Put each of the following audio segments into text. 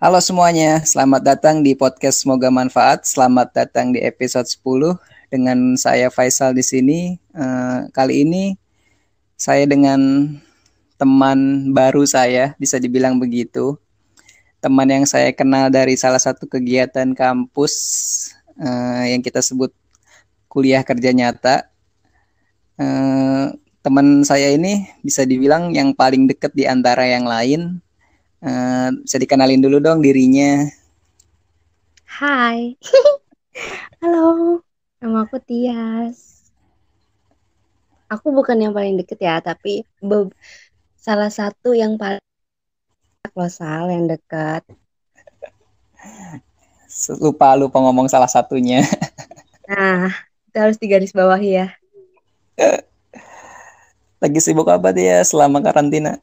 Halo semuanya, selamat datang di podcast Semoga Manfaat. Selamat datang di episode 10 dengan saya Faisal di sini. Uh, kali ini saya dengan teman baru saya, bisa dibilang begitu. Teman yang saya kenal dari salah satu kegiatan kampus uh, yang kita sebut kuliah kerja nyata. Uh, teman saya ini bisa dibilang yang paling dekat di antara yang lain Uh, bisa dikenalin dulu dong dirinya. Hai. Halo. Nama aku Tias. Aku bukan yang paling deket ya, tapi salah satu yang paling kolosal yang dekat. Lupa lupa ngomong salah satunya. Nah, itu harus digaris bawahi ya. Lagi sibuk apa dia selama karantina?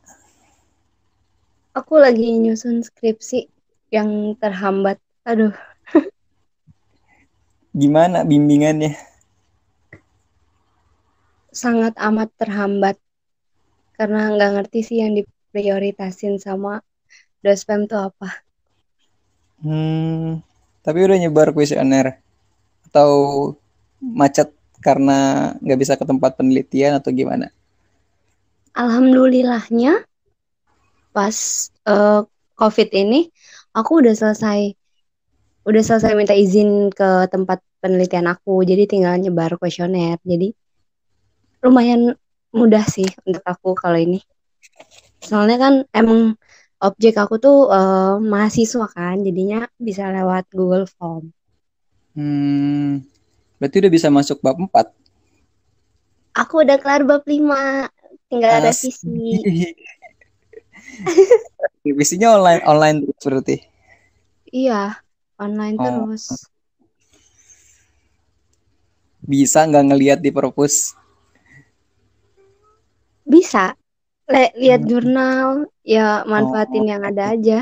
Aku lagi nyusun skripsi yang terhambat. Aduh. Gimana bimbingannya? Sangat amat terhambat. Karena nggak ngerti sih yang diprioritasin sama dospem tuh apa. Hmm, tapi udah nyebar kuesioner atau macet karena nggak bisa ke tempat penelitian atau gimana? Alhamdulillahnya pas uh, COVID ini aku udah selesai udah selesai minta izin ke tempat penelitian aku. Jadi tinggal nyebar kuesioner. Jadi lumayan mudah sih untuk aku kalau ini. Soalnya kan emang objek aku tuh uh, mahasiswa kan jadinya bisa lewat Google Form. Hmm berarti udah bisa masuk bab 4 aku udah kelar bab 5 tinggal As revisi Visinya online online terus berarti. Iya, online oh. terus. Bisa nggak ngelihat di perpus? Bisa. Lihat hmm. jurnal, ya manfaatin oh. yang ada aja.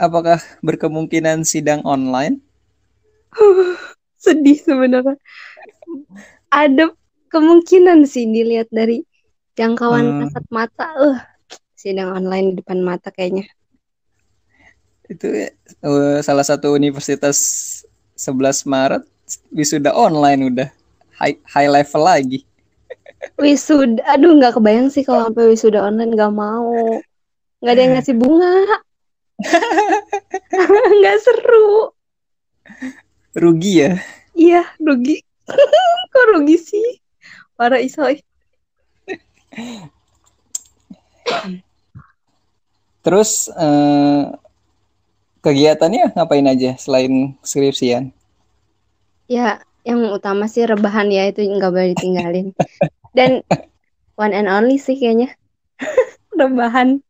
Apakah berkemungkinan sidang online? Sedih sebenarnya. Ada kemungkinan sih dilihat dari jangkauan hmm. kasat mata uh sidang online di depan mata kayaknya. Itu uh, salah satu universitas 11 Maret wisuda online udah. High high level lagi. Wisuda aduh nggak kebayang sih kalau sampai wisuda online nggak mau. Nggak ada yang ngasih bunga. Nggak seru. Rugi ya? Iya rugi. Kok rugi sih? Para isoy Terus eh, kegiatannya ngapain aja selain skripsian? Ya, yang utama sih rebahan ya itu nggak boleh ditinggalin. Dan one and only sih kayaknya rebahan.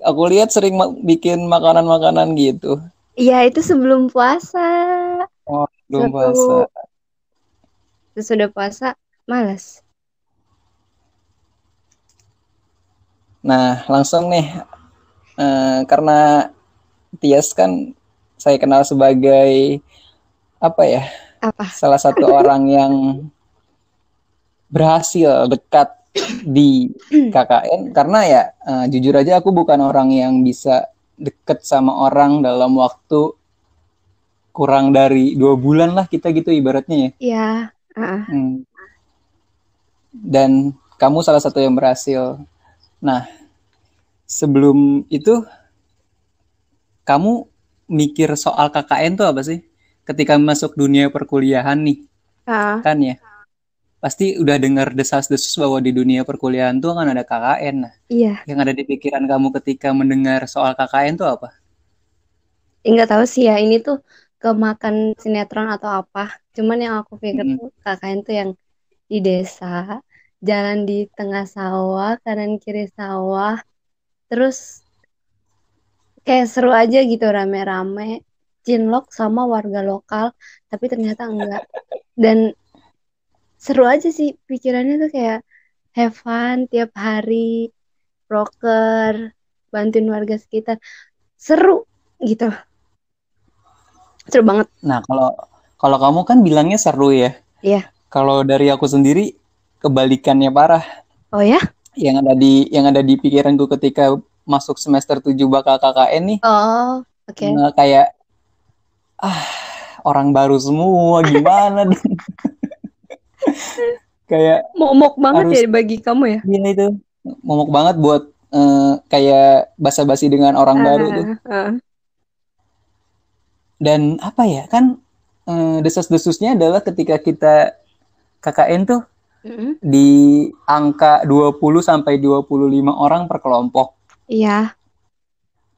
Aku lihat sering ma bikin makanan-makanan gitu. Iya, itu sebelum puasa. Oh, sebelum puasa. Sesudah puasa, malas. Nah, langsung nih, uh, karena Tias kan saya kenal sebagai apa ya? Apa? Salah satu orang yang berhasil dekat di KKN karena ya uh, jujur aja aku bukan orang yang bisa deket sama orang dalam waktu kurang dari dua bulan lah kita gitu ibaratnya ya. Iya. Uh. Hmm. Dan kamu salah satu yang berhasil Nah, sebelum itu kamu mikir soal KKN tuh apa sih? Ketika masuk dunia perkuliahan nih, uh. kan ya? Pasti udah dengar desas-desus bahwa di dunia perkuliahan tuh kan ada KKN. Nah, iya. Yang ada di pikiran kamu ketika mendengar soal KKN tuh apa? Enggak tahu sih ya, ini tuh kemakan sinetron atau apa. Cuman yang aku pikir hmm. tuh KKN tuh yang di desa jalan di tengah sawah kanan kiri sawah. Terus kayak seru aja gitu rame-rame. Cinlok sama warga lokal tapi ternyata enggak. Dan seru aja sih pikirannya tuh kayak have fun tiap hari broker bantuin warga sekitar. Seru gitu. Seru banget. Nah kalau kalau kamu kan bilangnya seru ya. Iya. Kalau dari aku sendiri kebalikannya parah. Oh ya? Yang ada di yang ada di pikiranku ketika masuk semester 7 bakal KKN nih. Oh, oke. Nah, kayak ah orang baru semua gimana kayak Momok banget Harus- ya bagi kamu ya. Iya itu momok banget buat eh, kayak basa-basi dengan orang baru tuh. Ah. Dan apa ya kan eh, desas-desusnya adalah ketika kita KKN tuh Di angka 20 sampai 25 orang per kelompok. Iya.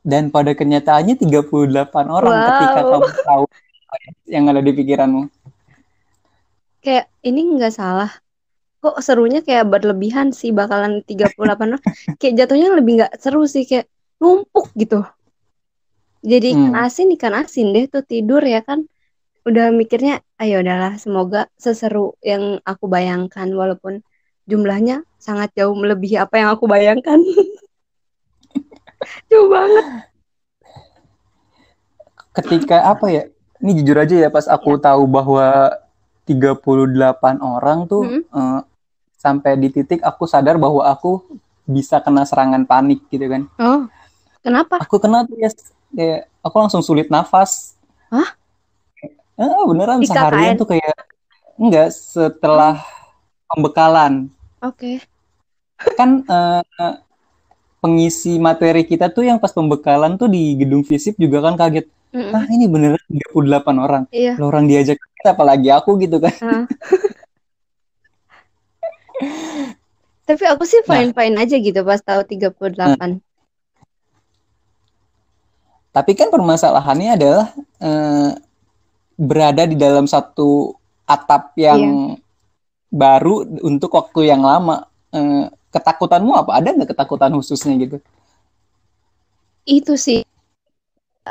Dan pada kenyataannya 38 orang Wow. ketika kamu tahu ya yang ada di pikiranmu. Kayak ini nggak salah. Kok serunya kayak berlebihan sih bakalan 38 orang. kayak jatuhnya lebih nggak seru sih kayak numpuk gitu. Jadi ikan Hmm. asin ikan asin deh tuh tidur ya kan. Udah mikirnya ayo udahlah semoga seseru yang aku bayangkan walaupun jumlahnya sangat jauh melebihi apa yang aku bayangkan. Jauh banget. Ketika apa ya? Ini jujur aja ya pas aku tahu bahwa 38 orang tuh Mm-mm. eh, sampai di titik aku sadar bahwa aku bisa kena serangan panik gitu kan. Oh, kenapa? Aku kena tuh ya kayak aku langsung sulit nafas. Hah? Eh, beneran Di seharian KKN? tuh kayak enggak setelah pembekalan. Oke. Kan eh, pengisi materi kita tuh yang pas pembekalan tuh di gedung fisip juga kan kaget. Mm-mm. Ah, ini beneran 38 orang. Iya. Lah orang diajak kita apalagi aku gitu kan. Ah. Tapi aku sih fine-fine aja gitu pas tahu 38. Tapi kan permasalahannya adalah eh, berada di dalam satu atap yang baru untuk waktu yang lama. Eh, ketakutanmu apa? Ada nggak ketakutan khususnya gitu? Itu sih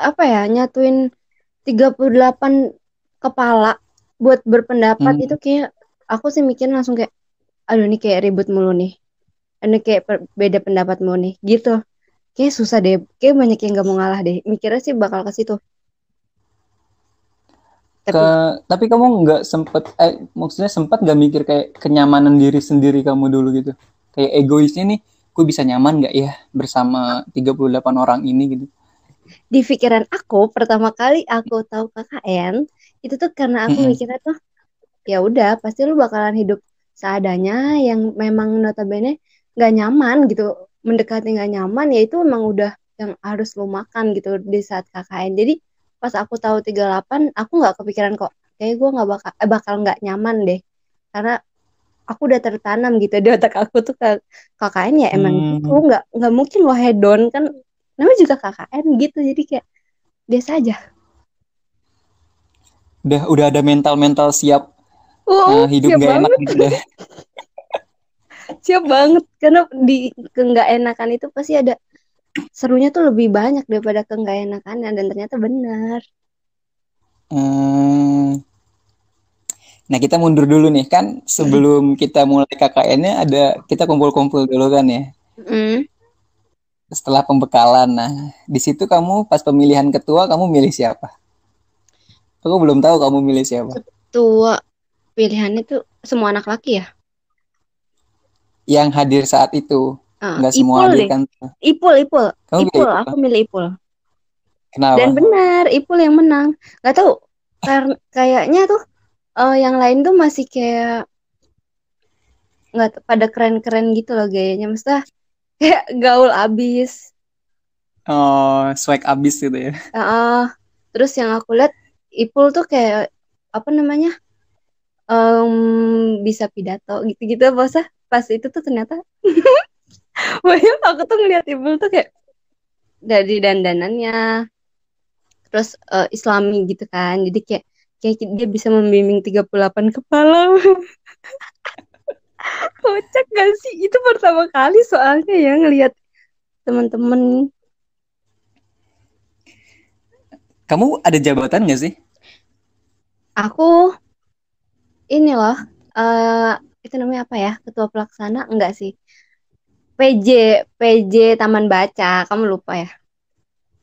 apa ya nyatuin 38 kepala buat berpendapat Hmm. itu kayak aku sih mikir langsung kayak aduh ini kayak ribut mulu nih. Ini kayak beda pendapat mulu nih gitu. Kayak susah deh. Kayak banyak yang gak mau ngalah deh. Mikirnya sih bakal ke situ. Tapi Ke, tapi kamu nggak sempet, eh, maksudnya sempat nggak mikir kayak kenyamanan diri sendiri kamu dulu gitu? Kayak egoisnya nih, gue bisa nyaman nggak ya bersama 38 orang ini gitu? di pikiran aku pertama kali aku tahu KKN itu tuh karena aku Mm-mm. mikirnya tuh ya udah pasti lu bakalan hidup seadanya yang memang notabene nggak nyaman gitu mendekati nggak nyaman ya itu emang udah yang harus lu makan gitu di saat KKN jadi pas aku tahu 38 aku nggak kepikiran kok. Kayak gue nggak bakal eh, bakal nggak nyaman deh. Karena aku udah tertanam gitu di otak aku tuh ke KKN ya emang. Hmm. gitu nggak nggak mungkin lo hedon kan. Namanya juga KKN gitu jadi kayak biasa aja. Udah udah ada mental-mental siap oh eh, hidup nggak banget. enak gitu deh. siap banget. Karena di ke nggak enakan itu pasti ada serunya tuh lebih banyak daripada ke nggak enakannya dan ternyata benar Hmm. Nah, kita mundur dulu nih kan sebelum kita mulai KKN-nya ada kita kumpul-kumpul dulu kan ya. Mm. Setelah pembekalan. Nah, di situ kamu pas pemilihan ketua kamu milih siapa? Aku belum tahu kamu milih siapa. tua pilihannya tuh semua anak laki ya Yang hadir saat itu. Ah, Nggak semua Ipul deh kan. Ipul Ipul Kamu Ipul Ipul? aku milih Ipul Kenapa? dan benar Ipul yang menang nggak tahu karena kayaknya tuh eh, yang lain tuh masih kayak nggak pada keren-keren gitu loh gayanya maksudnya kayak gaul abis Oh, swag abis gitu ya. Ah, terus yang aku lihat Ipul tuh kayak apa namanya em, bisa pidato gitu-gitu apa usah pas itu tuh ternyata Banyak aku tuh ngeliat Ipul tuh kayak dari dandanannya terus eh, Islami gitu kan jadi kayak kayak dia bisa membimbing 38 kepala kocak gak sih itu pertama kali soalnya ya ngelihat teman-teman Kamu ada jabatan nggak sih? Aku ini loh, eh itu namanya apa ya? Ketua pelaksana enggak sih? PJ, PJ Taman Baca. Kamu lupa ya?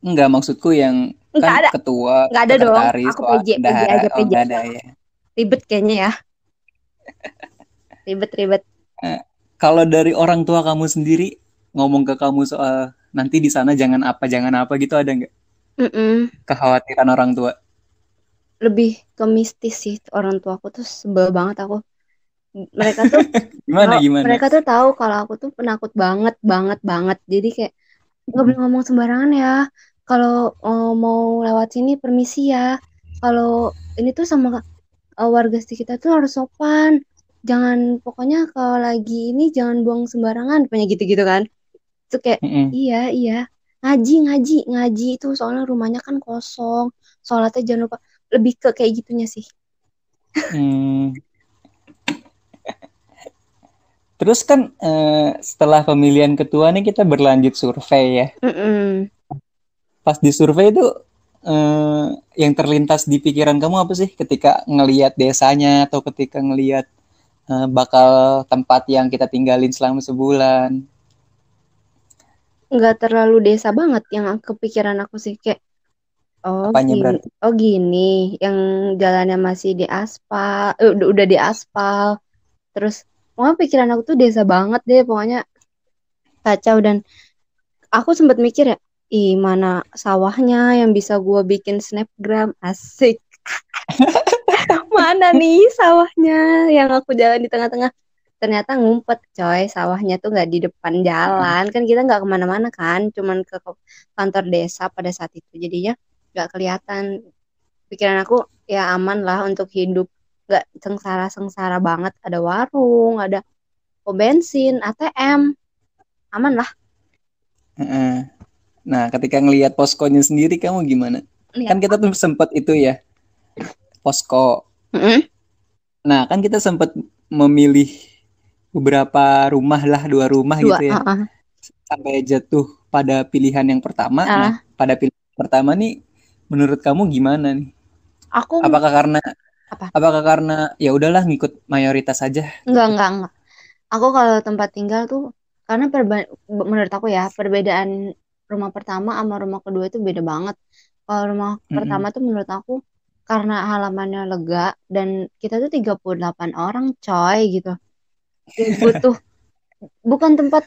Enggak, maksudku yang Enggak kan ada, ketua, enggak ada dong. Aku PJ, PJ aja Oh, PJ. enggak ada ya. Ribet kayaknya ya. Ribet, ribet. Kalau dari orang tua kamu sendiri, ngomong ke kamu soal nanti di sana jangan apa jangan apa gitu ada nggak Mm-mm. kekhawatiran orang tua Lebih ke mistis sih orang tua aku tuh sebel banget aku. Mereka tuh gimana kalau gimana mereka tuh tahu kalau aku tuh penakut banget banget banget. Jadi kayak nggak boleh ngomong sembarangan ya. Kalau eh, mau lewat sini permisi ya. Kalau ini tuh sama eh, warga sekitar tuh harus sopan. Jangan pokoknya kalau lagi ini jangan buang sembarangan. Pokoknya gitu-gitu kan. Itu kayak Mm-mm. iya iya ngaji ngaji ngaji itu soalnya rumahnya kan kosong. Sholatnya jangan lupa. Lebih ke kayak gitunya sih. Hmm. Terus kan eh, setelah pemilihan ketua nih kita berlanjut survei ya. Mm-mm. Pas di survei itu eh, yang terlintas di pikiran kamu apa sih ketika ngelihat desanya atau ketika ngelihat eh, bakal tempat yang kita tinggalin selama sebulan? nggak terlalu desa banget yang kepikiran aku sih kayak oh Apanya gini berarti? oh gini yang jalannya masih di aspal eh, udah, udah di aspal terus pokoknya pikiran aku tuh desa banget deh pokoknya kacau. Dan aku sempat mikir ya ih mana sawahnya yang bisa gua bikin snapgram? Asik. Mana nih sawahnya yang aku jalan di tengah-tengah? Ternyata ngumpet coy. Sawahnya tuh nggak di depan jalan. Kan kita nggak ke mana-mana kan cuman ke kantor desa pada saat itu. Jadinya nggak kelihatan. Pikiran aku ya aman lah untuk hidup nggak sengsara-sengsara banget ada warung ada pom bensin ATM aman lah. Nah, ketika ngelihat poskonya sendiri kamu gimana? lihat Kan kita tuh sempat itu ya, posko. Mm-mm. Nah, kan kita sempat memilih beberapa rumah lah, dua rumah dua gitu ya. ah, ah. Sampai jatuh pada pilihan yang pertama. Ah, Nah, pada pilihan pertama nih menurut kamu gimana nih? aku Apakah karena apa? Apakah karena ya udahlah ngikut mayoritas aja? enggak enggak enggak. Aku kalau tempat tinggal tuh karena perba- menurut aku ya perbedaan rumah pertama sama rumah kedua itu beda banget. Kalau rumah pertama Mm-mm. tuh menurut aku karena halamannya lega dan kita tuh 38 orang coy gitu. Butuh bukan tempat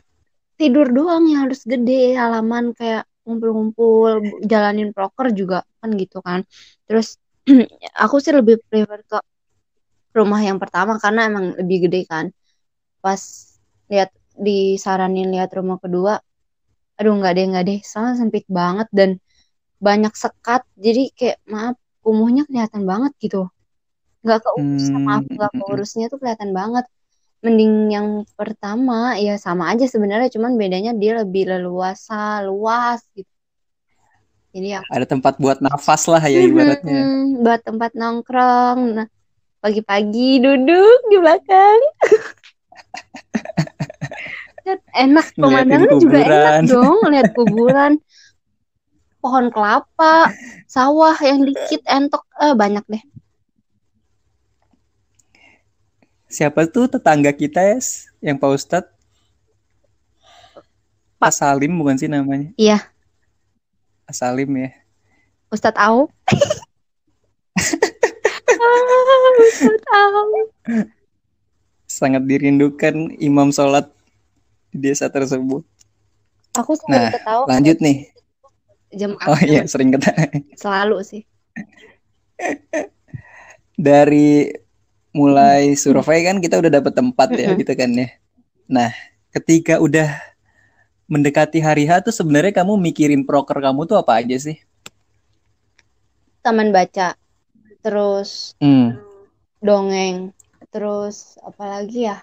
tidur doang yang harus gede halaman kayak ngumpul-ngumpul jalanin proker juga kan gitu kan. Terus aku sih lebih prefer ke rumah yang pertama karena emang lebih gede kan. Pas lihat disaranin lihat rumah kedua aduh nggak deh nggak deh. Soalnya sempit banget dan banyak sekat jadi kayak maaf kumuhnya kelihatan banget gitu. Nggak keurus maaf Hmm, nggak keurusnya tuh kelihatan banget. Mending yang pertama ya sama aja sebenarnya cuman bedanya dia lebih leluasa luas gitu jadi ya ada tempat buat nafas lah ya ibaratnya. Mhm, buat tempat nongkrong. Nah pagi-pagi duduk di belakang. Kan enak Ngeliatin pemandangan juga enak dong lihat kuburan. Pohon kelapa sawah yang dikit entok. Eh, banyak deh. Siapa tuh tetangga kita ya, yang Pak Ustadz? Pak Salim bukan sih namanya? iya Salim ya. Ustadz Au Ah, Ustadz Au Sangat dirindukan imam sholat di desa tersebut. aku selalu Nah, ketawa lanjut nih. jam Oh iya, sering kata. selalu sih Dari mulai survei kan kita udah dapet tempat ya gitu kan ya. Nah, ketika udah mendekati hari H tuh sebenarnya kamu mikirin proker kamu tuh apa aja sih? taman baca terus Hmm. dongeng terus apalagi ya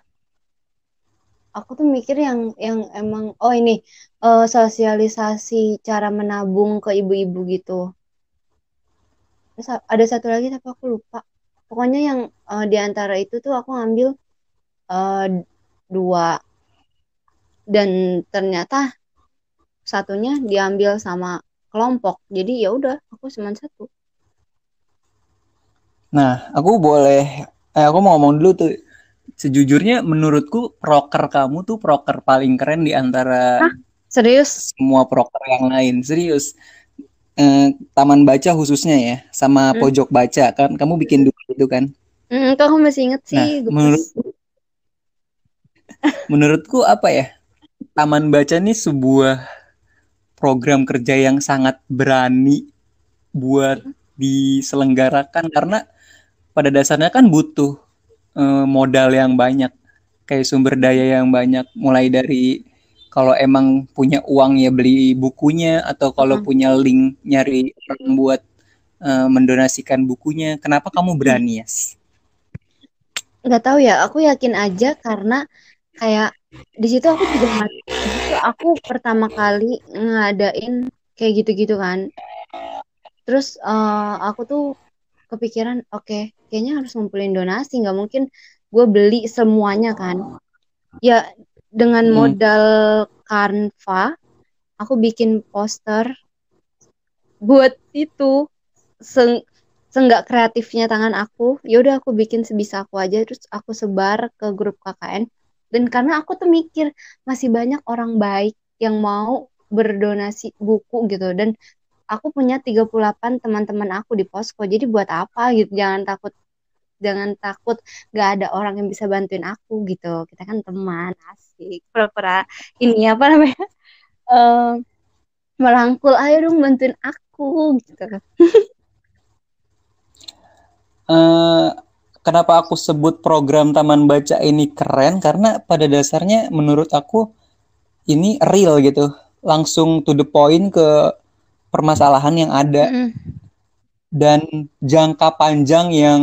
aku tuh mikir yang yang emang oh ini eh, sosialisasi cara menabung ke ibu-ibu gitu terus ada satu lagi tapi aku lupa pokoknya yang eh, di antara itu tuh aku ngambil eh, dua dan ternyata satunya diambil sama kelompok jadi ya udah aku cuma satu Nah, aku boleh, eh, aku mau ngomong dulu tuh. Sejujurnya menurutku proker kamu tuh proker paling keren di antara Hah? serius semua proker yang lain. Serius. Eh, taman baca khususnya ya, sama Hmm. pojok baca kan. Kamu bikin dua itu kan. Hmm, kok aku masih inget Nah, sih, gemes. menurut menurutku apa ya? Taman Baca ini sebuah program kerja yang sangat berani buat diselenggarakan karena pada dasarnya kan butuh uh, modal yang banyak kayak sumber daya yang banyak mulai dari kalau emang punya uang ya beli bukunya atau kalau hmm. punya link nyari orang buat uh, mendonasikan bukunya kenapa kamu berani ya yes? nggak tahu ya aku yakin aja karena kayak di situ aku juga itu aku pertama kali ngadain kayak gitu-gitu kan. Terus uh, aku tuh kepikiran oke okay, kayaknya harus ngumpulin donasi nggak mungkin gue beli semuanya kan. Ya dengan hmm. modal Canva aku bikin poster buat itu. Se seenggak kreatifnya tangan aku ya udah aku bikin sebisa aku aja terus aku sebar ke grup KKN dan karena aku tuh mikir masih banyak orang baik yang mau berdonasi buku gitu. Dan aku punya 38 teman-teman aku di posko. Jadi buat apa gitu? Jangan takut jangan takut gak ada orang yang bisa bantuin aku gitu. Kita kan teman asik. Pura-pura ini apa namanya? Uh, merangkul ayo dong bantuin aku gitu. Uh, kenapa aku sebut program Taman Baca ini keren karena pada dasarnya menurut aku ini real gitu, langsung to the point ke permasalahan yang ada mm. dan jangka panjang yang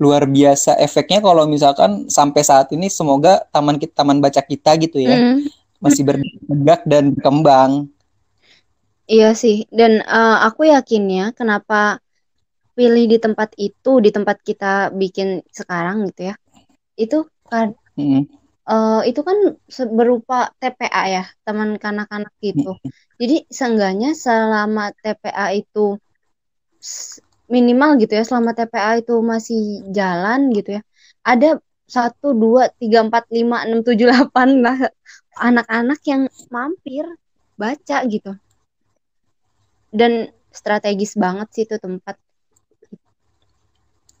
luar biasa efeknya kalau misalkan sampai saat ini semoga taman kita taman baca kita gitu ya mm. masih bergerak dan berkembang. Iya sih dan uh, aku yakinnya kenapa pilih di tempat itu di tempat kita bikin sekarang gitu ya itu kan hmm. uh, itu kan berupa TPA ya teman kanak-kanak gitu hmm. jadi seenggaknya selama TPA itu minimal gitu ya selama TPA itu masih jalan gitu ya ada satu dua tiga empat lima enam tujuh delapan lah anak-anak yang mampir baca gitu dan strategis banget sih itu tempat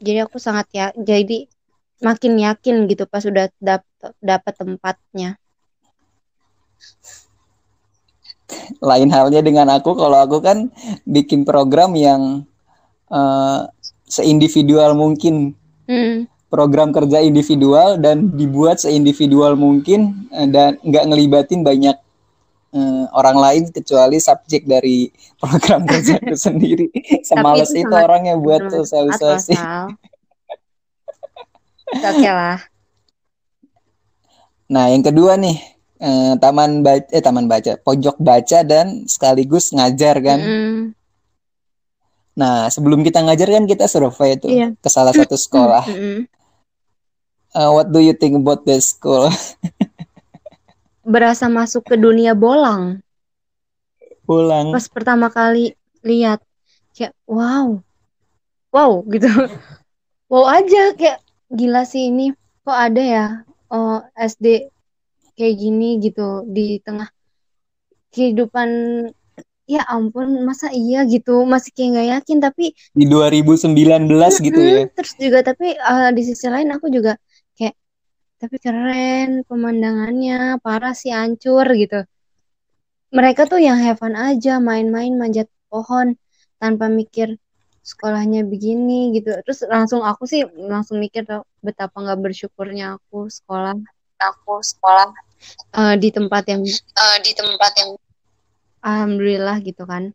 jadi aku sangat ya jadi makin yakin gitu pas sudah dap dapat tempatnya lain halnya dengan aku kalau aku kan bikin program yang uh, seindividual mungkin hmm. program kerja individual dan dibuat seindividual mungkin uh, dan nggak ngelibatin banyak uh, orang lain kecuali subjek dari program kerja itu sendiri. Semales itu, itu orangnya buat sosialisasi. Oke lah. Nah, yang kedua nih, eh, taman baca, eh taman baca, pojok baca dan sekaligus ngajar kan. Mm. Nah, sebelum kita ngajar kan kita survei itu yeah. ke salah satu sekolah. Mm -hmm. uh, what do you think about the school? berasa masuk ke dunia bolang. Bolang. Pas pertama kali lihat kayak wow. Wow gitu. wow aja kayak gila sih ini kok ada ya oh, SD kayak gini gitu di tengah kehidupan ya ampun masa iya gitu masih kayak nggak yakin tapi di 2019 gitu ya terus juga tapi uh, di sisi lain aku juga tapi keren pemandangannya parah sih hancur gitu. Mereka tuh yang have fun aja main-main manjat pohon tanpa mikir sekolahnya begini gitu. Terus langsung aku sih langsung mikir tau betapa nggak bersyukurnya aku sekolah. Aku sekolah uh, di tempat yang uh, di tempat yang alhamdulillah gitu kan.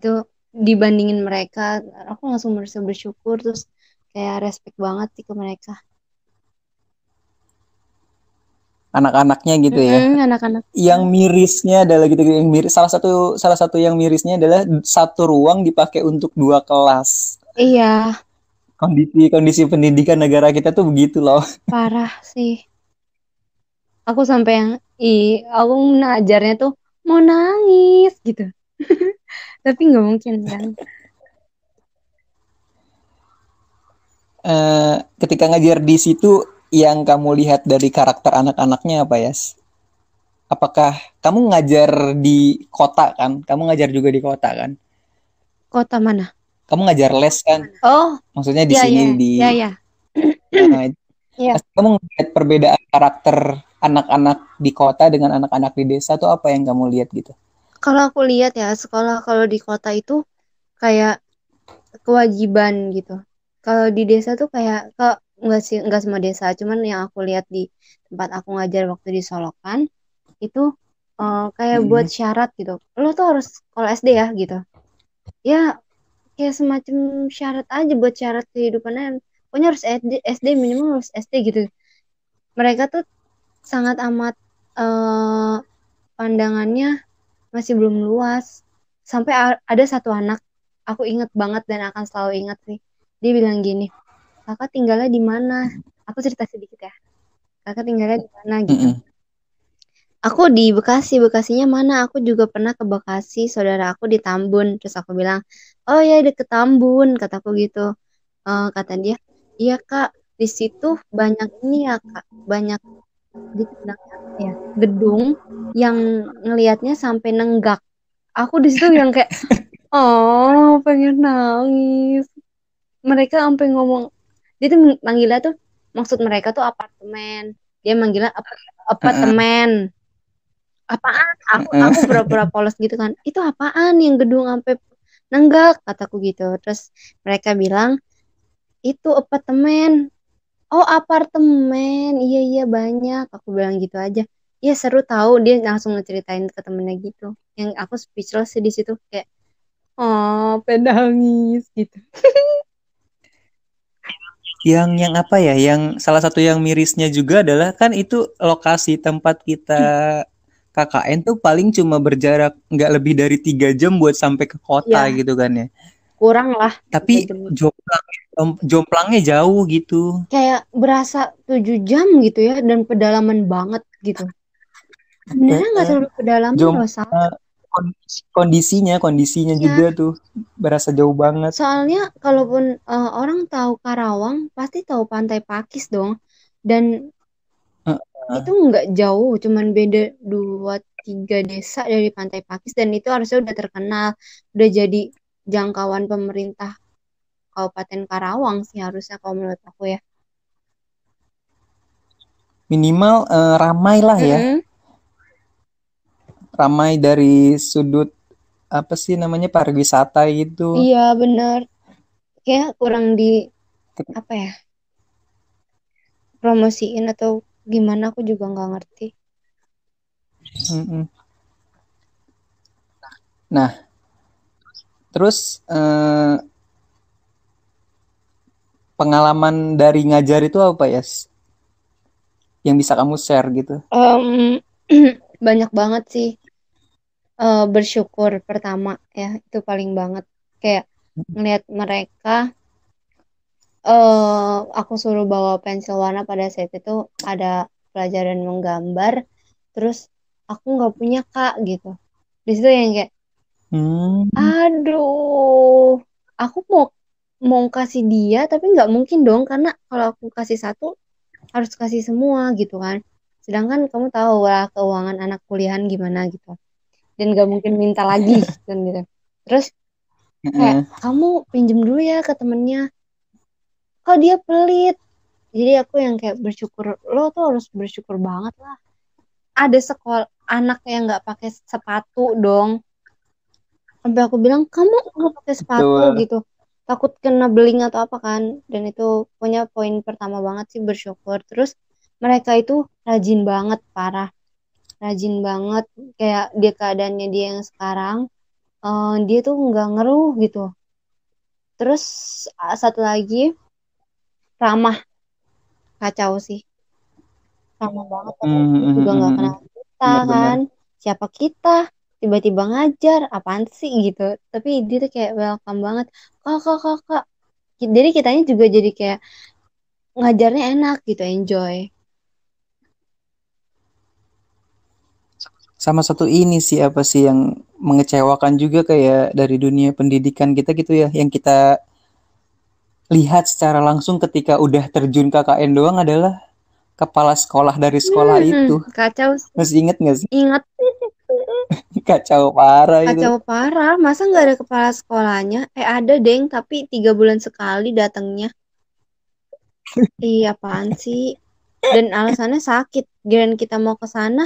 Itu dibandingin mereka aku langsung merasa bersyukur terus kayak respect banget sih ke mereka anak-anaknya gitu ya. Mm, anak-anak. Yang mirisnya adalah gitu yang miris salah satu salah satu yang mirisnya adalah satu ruang dipakai untuk dua kelas. Iya. Kondisi kondisi pendidikan negara kita tuh begitu loh. Parah sih. Aku sampai yang i aku ngajarnya tuh mau nangis gitu. Tapi nggak mungkin kan. Uh, ketika ngajar di situ yang kamu lihat dari karakter anak-anaknya apa ya? Apakah kamu ngajar di kota kan? Kamu ngajar juga di kota kan? Kota mana? Kamu ngajar les kan? Oh. Maksudnya di ya, sini ya, di Ya, ya. Nah, ya. Kamu ngeliat perbedaan karakter anak-anak di kota dengan anak-anak di desa tuh apa yang kamu lihat gitu? Kalau aku lihat ya sekolah kalau di kota itu kayak kewajiban gitu. Kalau di desa tuh kayak ke enggak sih enggak semua desa, cuman yang aku lihat di tempat aku ngajar waktu di Solokan itu uh, kayak hmm. buat syarat gitu. Lo tuh harus kalau SD ya gitu. Ya kayak semacam syarat aja buat syarat kehidupannya. Pokoknya harus SD, SD minimal harus SD gitu. Mereka tuh sangat amat uh, pandangannya masih belum luas. Sampai ada satu anak, aku inget banget dan akan selalu ingat sih. Dia bilang gini, kakak tinggalnya di mana? Aku cerita sedikit ya. Kakak tinggalnya di mana gitu. Mm -hmm. Aku di Bekasi, Bekasinya mana? Aku juga pernah ke Bekasi, saudara aku di Tambun. Terus aku bilang, oh ya deket Tambun, kataku gitu. Uh, kata dia, iya kak, di situ banyak ini ya kak, banyak di ya gedung yang ngelihatnya sampai nenggak aku di situ yang kayak oh pengen nangis mereka sampai ngomong dia tuh manggilnya tuh maksud mereka tuh apartemen. Dia manggilnya ap apartemen. Apaan? Aku aku pura-pura polos gitu kan. Itu apaan yang gedung sampai nenggak? Kataku gitu. Terus mereka bilang itu apartemen. Oh apartemen. Iya iya banyak. Aku bilang gitu aja. Iya seru tahu dia langsung ngeceritain ke temennya gitu. Yang aku speechless di situ. Kayak oh pedangis gitu yang yang apa ya yang salah satu yang mirisnya juga adalah kan itu lokasi tempat kita KKN tuh paling cuma berjarak nggak lebih dari tiga jam buat sampai ke kota ya. gitu kan ya. Kurang lah. Tapi jomplang jomplangnya jauh gitu. Kayak berasa tujuh jam gitu ya dan pedalaman banget gitu. Sebenarnya nggak terlalu pedalaman Jom, kondisinya kondisinya ya. juga tuh berasa jauh banget soalnya kalaupun uh, orang tahu Karawang pasti tahu pantai Pakis dong dan uh, uh. itu nggak jauh cuman beda dua tiga desa dari pantai Pakis dan itu harusnya udah terkenal udah jadi jangkauan pemerintah Kabupaten Karawang sih harusnya kalau menurut aku ya. Minimal uh, ramai lah ya. Mm -hmm. Ramai dari sudut apa sih namanya pariwisata itu. Iya benar. Kayak kurang di apa ya? Promosiin atau gimana aku juga nggak ngerti. Mm -mm. Nah, Terus eh, pengalaman dari ngajar itu apa ya? Yang bisa kamu share gitu? Um, banyak banget sih. Uh, bersyukur pertama ya itu paling banget kayak ngeliat mereka uh, aku suruh bawa pensil warna pada saat itu ada pelajaran menggambar terus aku nggak punya kak gitu di situ yang kayak Hmm. Aduh, aku mau mau kasih dia tapi nggak mungkin dong karena kalau aku kasih satu harus kasih semua gitu kan. Sedangkan kamu tahu lah keuangan anak kuliahan gimana gitu. Dan nggak mungkin minta lagi kan gitu. Terus kayak kamu pinjem dulu ya ke temennya. Kok dia pelit. Jadi aku yang kayak bersyukur lo tuh harus bersyukur banget lah. Ada sekolah anak yang nggak pakai sepatu dong sampai aku bilang kamu nggak pakai sepatu Betul. gitu takut kena beling atau apa kan dan itu punya poin pertama banget sih bersyukur terus mereka itu rajin banget parah rajin banget kayak dia keadaannya dia yang sekarang uh, dia tuh nggak ngeruh gitu. Terus satu lagi ramah. Kacau sih. Ramah banget mm -hmm. juga nggak kenal kita kan. Siapa kita? Tiba-tiba ngajar. Apaan sih gitu. Tapi dia tuh kayak welcome banget. Kakak kakak jadi kitanya juga jadi kayak ngajarnya enak gitu enjoy sama satu ini sih apa sih yang mengecewakan juga kayak dari dunia pendidikan kita gitu ya yang kita lihat secara langsung ketika udah terjun KKN doang adalah kepala sekolah dari sekolah hmm, itu kacau masih inget gak sih inget Kacau parah itu. Kacau parah. Masa nggak ada kepala sekolahnya? Eh ada deng, tapi tiga bulan sekali datangnya. iya apaan sih? dan alasannya sakit giliran kita mau ke sana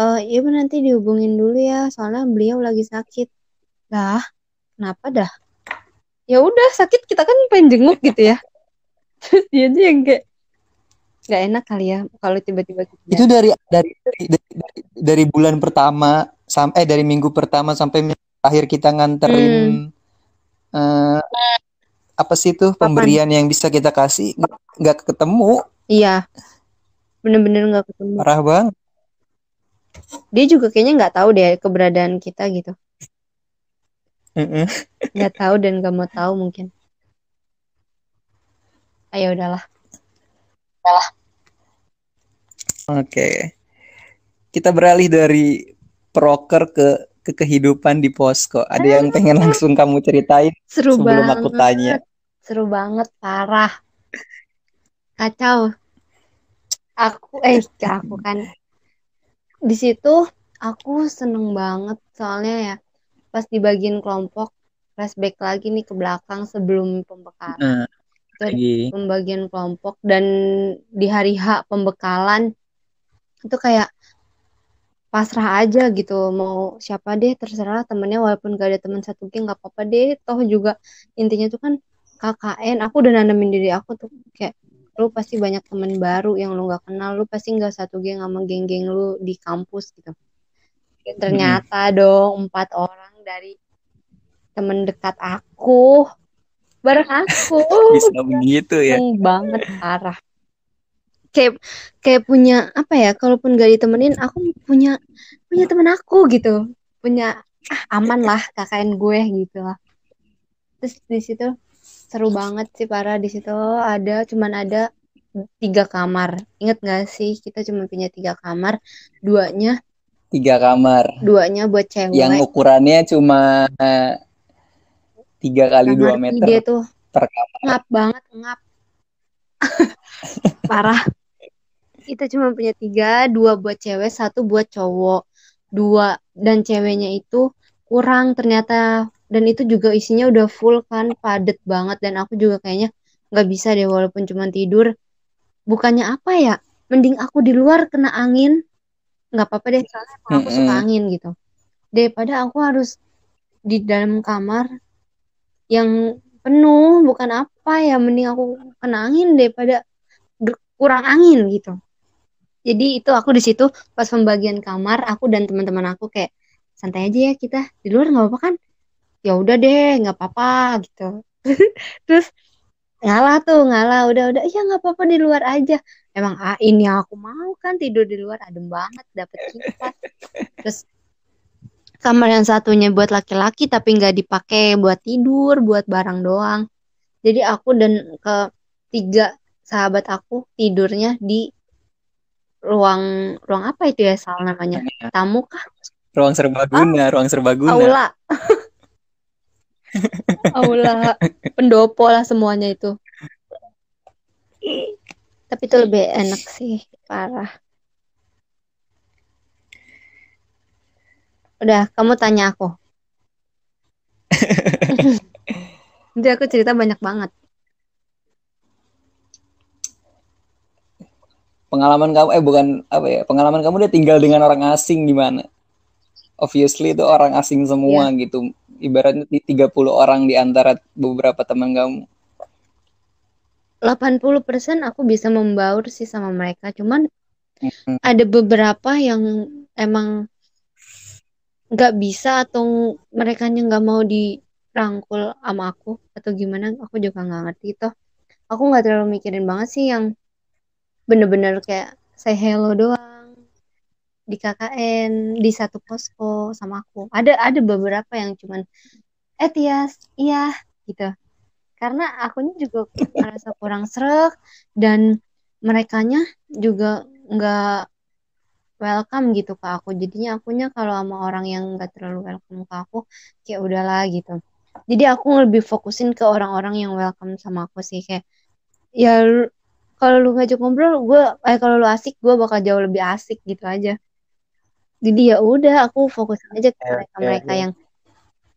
eh ya nanti dihubungin dulu ya soalnya beliau lagi sakit. Lah kenapa dah? Ya udah sakit kita kan pengen jenguk gitu ya. Terus dia tuh yang kayak nggak enak kali ya kalau tiba-tiba gitu itu dari dari dari, dari, dari bulan pertama sampai eh, dari minggu pertama sampai akhir kita nganterin hmm. uh, apa sih itu pemberian yang bisa kita kasih nggak ketemu. Iya. Bener-bener nggak ketemu. Parah banget dia juga kayaknya nggak tahu deh keberadaan kita gitu. Nggak tahu dan nggak mau tahu mungkin. Ayo udahlah. Udahlah. Oke. Kita beralih dari proker ke ke kehidupan di posko. Ada yang pengen langsung kamu ceritain seru sebelum banget. aku tanya? Seru banget parah. Kacau. Aku eh aku kan di situ aku seneng banget soalnya ya pas di bagian kelompok flashback lagi nih ke belakang sebelum pembekalan. Uh, itu pembagian kelompok dan di hari H pembekalan itu kayak pasrah aja gitu mau siapa deh terserah temennya walaupun gak ada teman satu geng nggak apa-apa deh toh juga intinya tuh kan KKN aku udah nanamin diri aku tuh kayak lu pasti banyak temen baru yang lu nggak kenal lu pasti nggak satu geng sama geng-geng lu di kampus gitu. Dan ternyata hmm. dong empat orang dari temen dekat aku bareng aku bisa begitu ya. Banget parah. Kayak kayak punya apa ya kalaupun gak ditemenin aku punya punya temen aku gitu. Punya ah aman lah KKN gue gitu lah. Terus di situ seru banget sih para di situ ada cuman ada tiga kamar. Inget gak sih kita cuma punya tiga kamar? Duanya tiga kamar. duanya buat cewek. Yang ukurannya cuma tiga kali dua meter dia tuh per kamar. Ngap banget ngap. Parah. Kita cuma punya tiga dua buat cewek satu buat cowok. Dua dan ceweknya itu kurang. Ternyata dan itu juga isinya udah full kan padet banget. Dan aku juga kayaknya nggak bisa deh walaupun cuma tidur. Bukannya apa ya? Mending aku di luar kena angin. Nggak apa-apa deh soalnya aku mm -hmm. suka angin gitu. Daripada aku harus di dalam kamar yang penuh bukan apa ya mending aku kena angin daripada kurang angin gitu. Jadi itu aku di situ pas pembagian kamar aku dan teman-teman aku kayak santai aja ya kita di luar nggak apa-apa kan ya udah deh nggak apa-apa gitu. Terus ngalah tuh ngalah udah udah ya nggak apa-apa di luar aja. Emang ah ini aku mau kan tidur di luar adem banget dapet kipas terus kamar yang satunya buat laki-laki tapi nggak dipakai buat tidur buat barang doang. Jadi aku dan ke tiga sahabat aku tidurnya di ruang ruang apa itu ya sal namanya? Tamu kah? Ruang serbaguna ah, ruang serbaguna aula aula. Pendopo lah semuanya itu. Tapi itu lebih enak sih parah. Udah kamu tanya aku. Nanti aku cerita banyak banget. Pengalaman kamu eh bukan apa ya pengalaman kamu udah tinggal dengan orang asing gimana? Obviously itu orang asing semua yeah. gitu ibaratnya 30 orang di antara beberapa teman kamu? 80% aku bisa membaur sih sama mereka. Cuman mm-hmm. ada beberapa yang emang nggak bisa atau mereka nggak mau dirangkul sama aku atau gimana aku juga nggak ngerti. Toh aku nggak terlalu mikirin banget sih yang bener-bener kayak say hello doang di KKN di satu posko sama aku. Ada ada beberapa yang cuman eh Tias iya gitu. Karena akunya juga merasa kurang serak dan merekanya juga nggak welcome gitu ke aku. Jadinya akunya kalau sama orang yang nggak terlalu welcome ke aku kayak udahlah gitu. Jadi aku lebih fokusin ke orang-orang yang welcome sama aku sih kayak ya kalau lu ngajak ngobrol gue eh kalau lu asik gue bakal jauh lebih asik gitu aja jadi ya udah aku fokus aja ke mereka mereka yang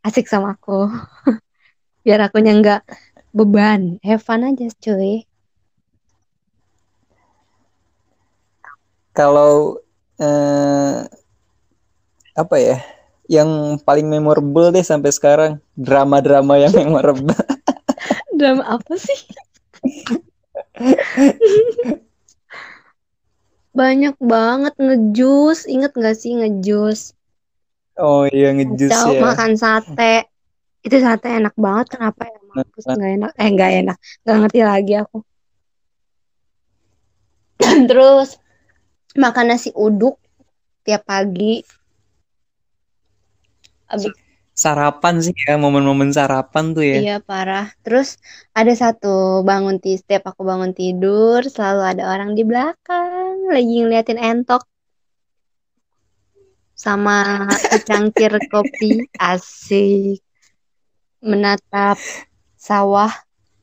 asik sama aku. Biar aku nggak beban. Have fun aja cuy. Kalau eh, apa ya yang paling memorable deh sampai sekarang. Drama-drama yang memorable. Drama apa sih banyak banget ngejus. Inget gak sih ngejus? Oh iya ngejus ya. makan sate. Itu sate enak banget. Kenapa ya mampus nggak enak? Eh nggak enak. Nggak ngerti lagi aku. Terus makan nasi uduk tiap pagi. Abis sarapan sih ya momen-momen sarapan tuh ya. Iya parah. Terus ada satu bangun ti setiap aku bangun tidur selalu ada orang di belakang lagi ngeliatin entok sama secangkir kopi asik menatap sawah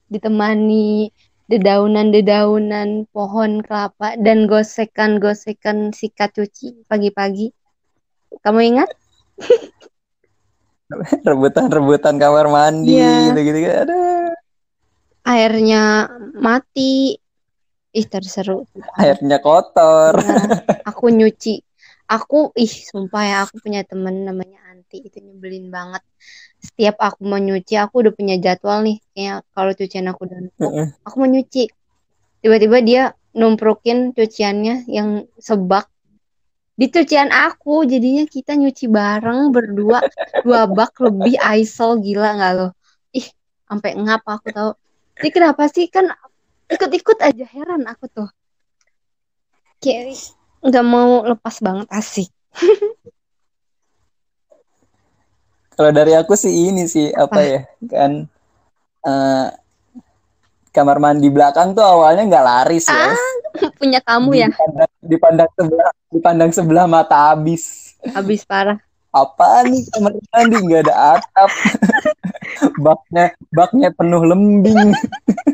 ditemani dedaunan-dedaunan pohon kelapa dan gosekan-gosekan sikat cuci pagi-pagi. Kamu ingat? rebutan-rebutan kamar mandi Iya. gitu-gitu kan. Aduh, Airnya mati. Ih, terseru. airnya kotor. Nah, aku nyuci. Aku, ih, sumpah ya, aku punya temen namanya Anti. Itu nyebelin banget. Setiap aku mau nyuci, aku udah punya jadwal nih. Kayak kalau cucian aku udah numpuk, aku mau nyuci. Tiba-tiba dia numprokin cuciannya yang sebak di cucian aku. Jadinya kita nyuci bareng berdua. Dua bak lebih aisol. Gila nggak lo? Ih, sampai ngap aku tahu. Ini kenapa sih? Kan ikut-ikut aja. Heran aku tuh. Kayak nggak mau lepas banget asik. Kalau dari aku sih ini sih apa ya kan eh, kamar mandi belakang tuh awalnya nggak laris ya. Punya kamu ya? Dipandang, dipandang sebelah dipandang sebelah mata habis. Habis parah. Apa nih kamar mandi nggak ada atap. baknya baknya penuh lembing.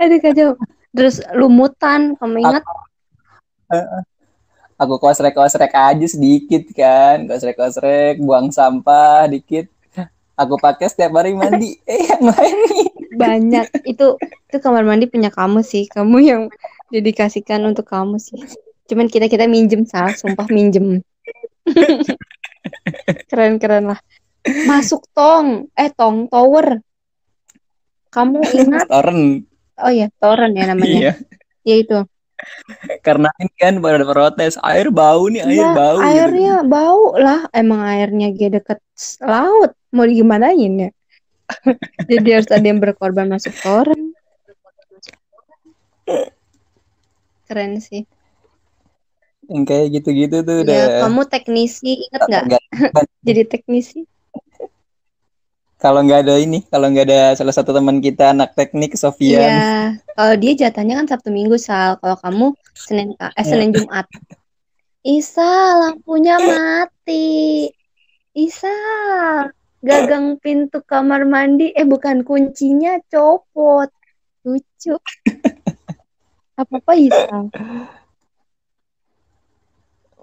Aduh kacau. Terus lumutan, kamu ingat? Aku kosrek-kosrek aja sedikit kan, kosrek-kosrek, buang sampah dikit. Aku pakai setiap hari mandi. Eh yang lain. Banyak. Itu itu kamar mandi punya kamu sih. Kamu yang dedikasikan untuk kamu sih. Cuman kita kita minjem sal, sumpah minjem. Keren-keren lah. Masuk tong, eh tong tower. Kamu ingat? Toren. Oh ya, toren ya namanya. Iya. Ya itu. Karena ini kan pada protes air bau nih, air Iya, bau gitu. airnya bau lah. Emang airnya dia deket laut. Mau digimanain ya? Jadi harus ada yang berkorban masuk toren. Keren sih. Yang kayak gitu-gitu tuh udah Ya, kamu teknisi, inget nggak- Jadi teknisi. Kalau nggak ada ini, kalau nggak ada salah satu teman kita anak teknik Sofian. Iya. Kalau dia jatahnya kan Sabtu Minggu, Sal. Kalau kamu Senin, eh, Senin Jumat. Isa, lampunya mati. Isa, gagang pintu kamar mandi. Eh, bukan kuncinya copot. Lucu. Apa-apa Isa?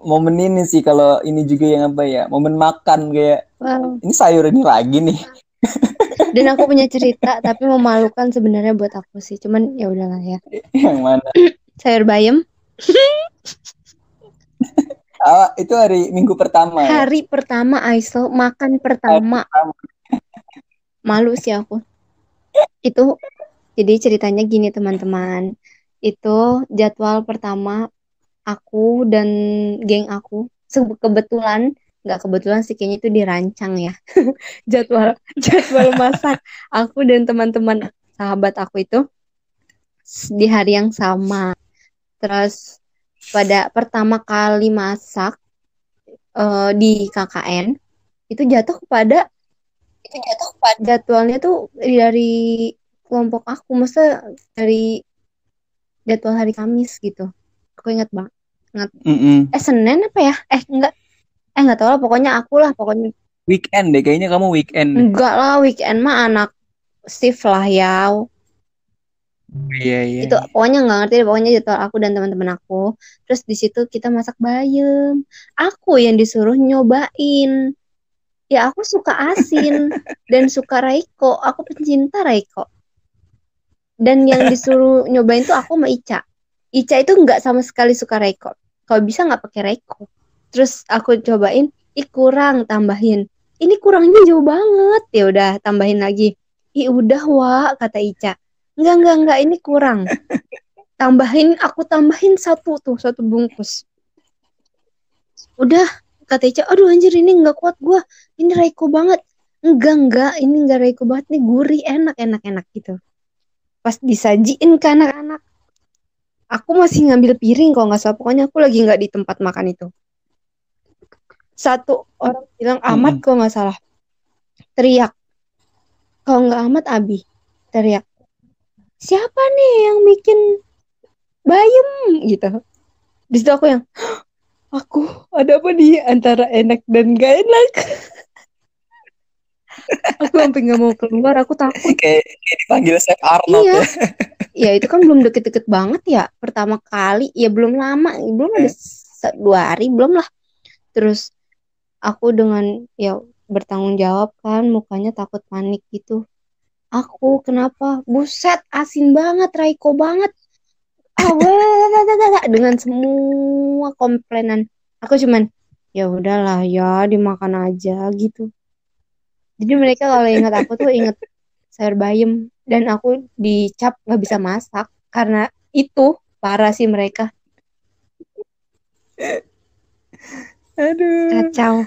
Momen ini sih kalau ini juga yang apa ya, momen makan kayak Wow. ini sayur ini lagi nih. Dan aku punya cerita, tapi memalukan sebenarnya buat aku sih. Cuman ya udahlah ya. yang mana? Sayur bayam, Ah, itu hari Minggu pertama ya. hari pertama Aisel makan pertama. Malu sih aku. Itu jadi ceritanya gini teman-teman. Itu jadwal pertama aku dan geng aku. Kebetulan nggak kebetulan sih kayaknya itu dirancang ya. Jadwal jadwal masak aku dan teman-teman sahabat aku itu di hari yang sama. Terus pada pertama kali masak eh, di KKN itu jatuh kepada itu jatuh kepada jadwalnya tuh dari kelompok aku, maksudnya dari jadwal hari Kamis gitu. Aku ingat bang. Mm-mm. Eh Senin apa ya? Eh enggak. Eh enggak tahu lah. Pokoknya aku lah. Pokoknya Weekend deh, kayaknya kamu weekend. enggak lah. Weekend mah anak shift lah ya. Iya iya. Itu pokoknya nggak ngerti deh. Pokoknya jadwal aku dan teman-teman aku. Terus di situ kita masak bayam. Aku yang disuruh nyobain. Ya aku suka asin dan suka Raiko. Aku pencinta Raiko. Dan yang disuruh nyobain tuh aku sama Ica. Ica itu nggak sama sekali suka Reiko kalau bisa nggak pakai Reiko terus aku cobain ih kurang tambahin. Ini kurangnya jauh banget. Ya udah tambahin lagi. Ih udah wa kata Ica. Enggak enggak enggak ini kurang. Tambahin aku tambahin satu tuh satu bungkus. Udah kata Ica. Aduh anjir ini nggak kuat gua. Ini Reiko banget. Enggak enggak ini enggak Reiko banget. Nih gurih enak enak enak gitu. Pas disajiin ke anak-anak. Aku masih ngambil piring kalau nggak salah. Pokoknya aku lagi nggak di tempat makan itu satu orang bilang amat kok nggak salah. Teriak. Kalau nggak amat abi. Teriak. Siapa nih yang bikin bayem gitu. Di situ aku yang aku? Ada apa nih antara enak dan gak enak? Aku sampai nggak mau keluar aku takut. Kayak, kayak dipanggil Chef Arnold iya. ya. ya itu kan belum deket-deket banget ya. Pertama kali ya belum lama belum ada dua hari belum lah. Terus aku dengan ya bertanggung jawab kan mukanya takut panik gitu. Aku kenapa? Buset asin banget Raiko banget. Ah dengan semua komplainan. Aku cuman ya udahlah ya dimakan aja gitu. Jadi mereka kalau ingat aku tuh inget sayur bayam. Dan aku dicap nggak bisa masak karena itu parah sih mereka Aduh. kacau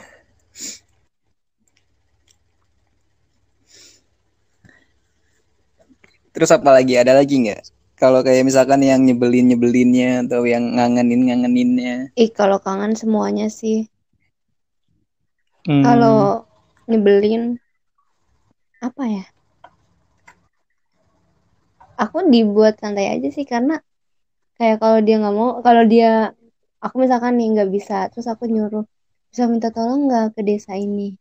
Terus apa lagi? Ada lagi nggak? Kalau kayak misalkan yang nyebelin nyebelinnya atau yang ngangenin ngangeninnya. ih kalau kangen semuanya sih Hmm. kalau nyebelin apa ya aku dibuat santai aja sih karena kayak kalau dia nggak mau kalau dia aku misalkan nih nggak bisa. Terus aku nyuruh bisa minta tolong nggak ke desa ini?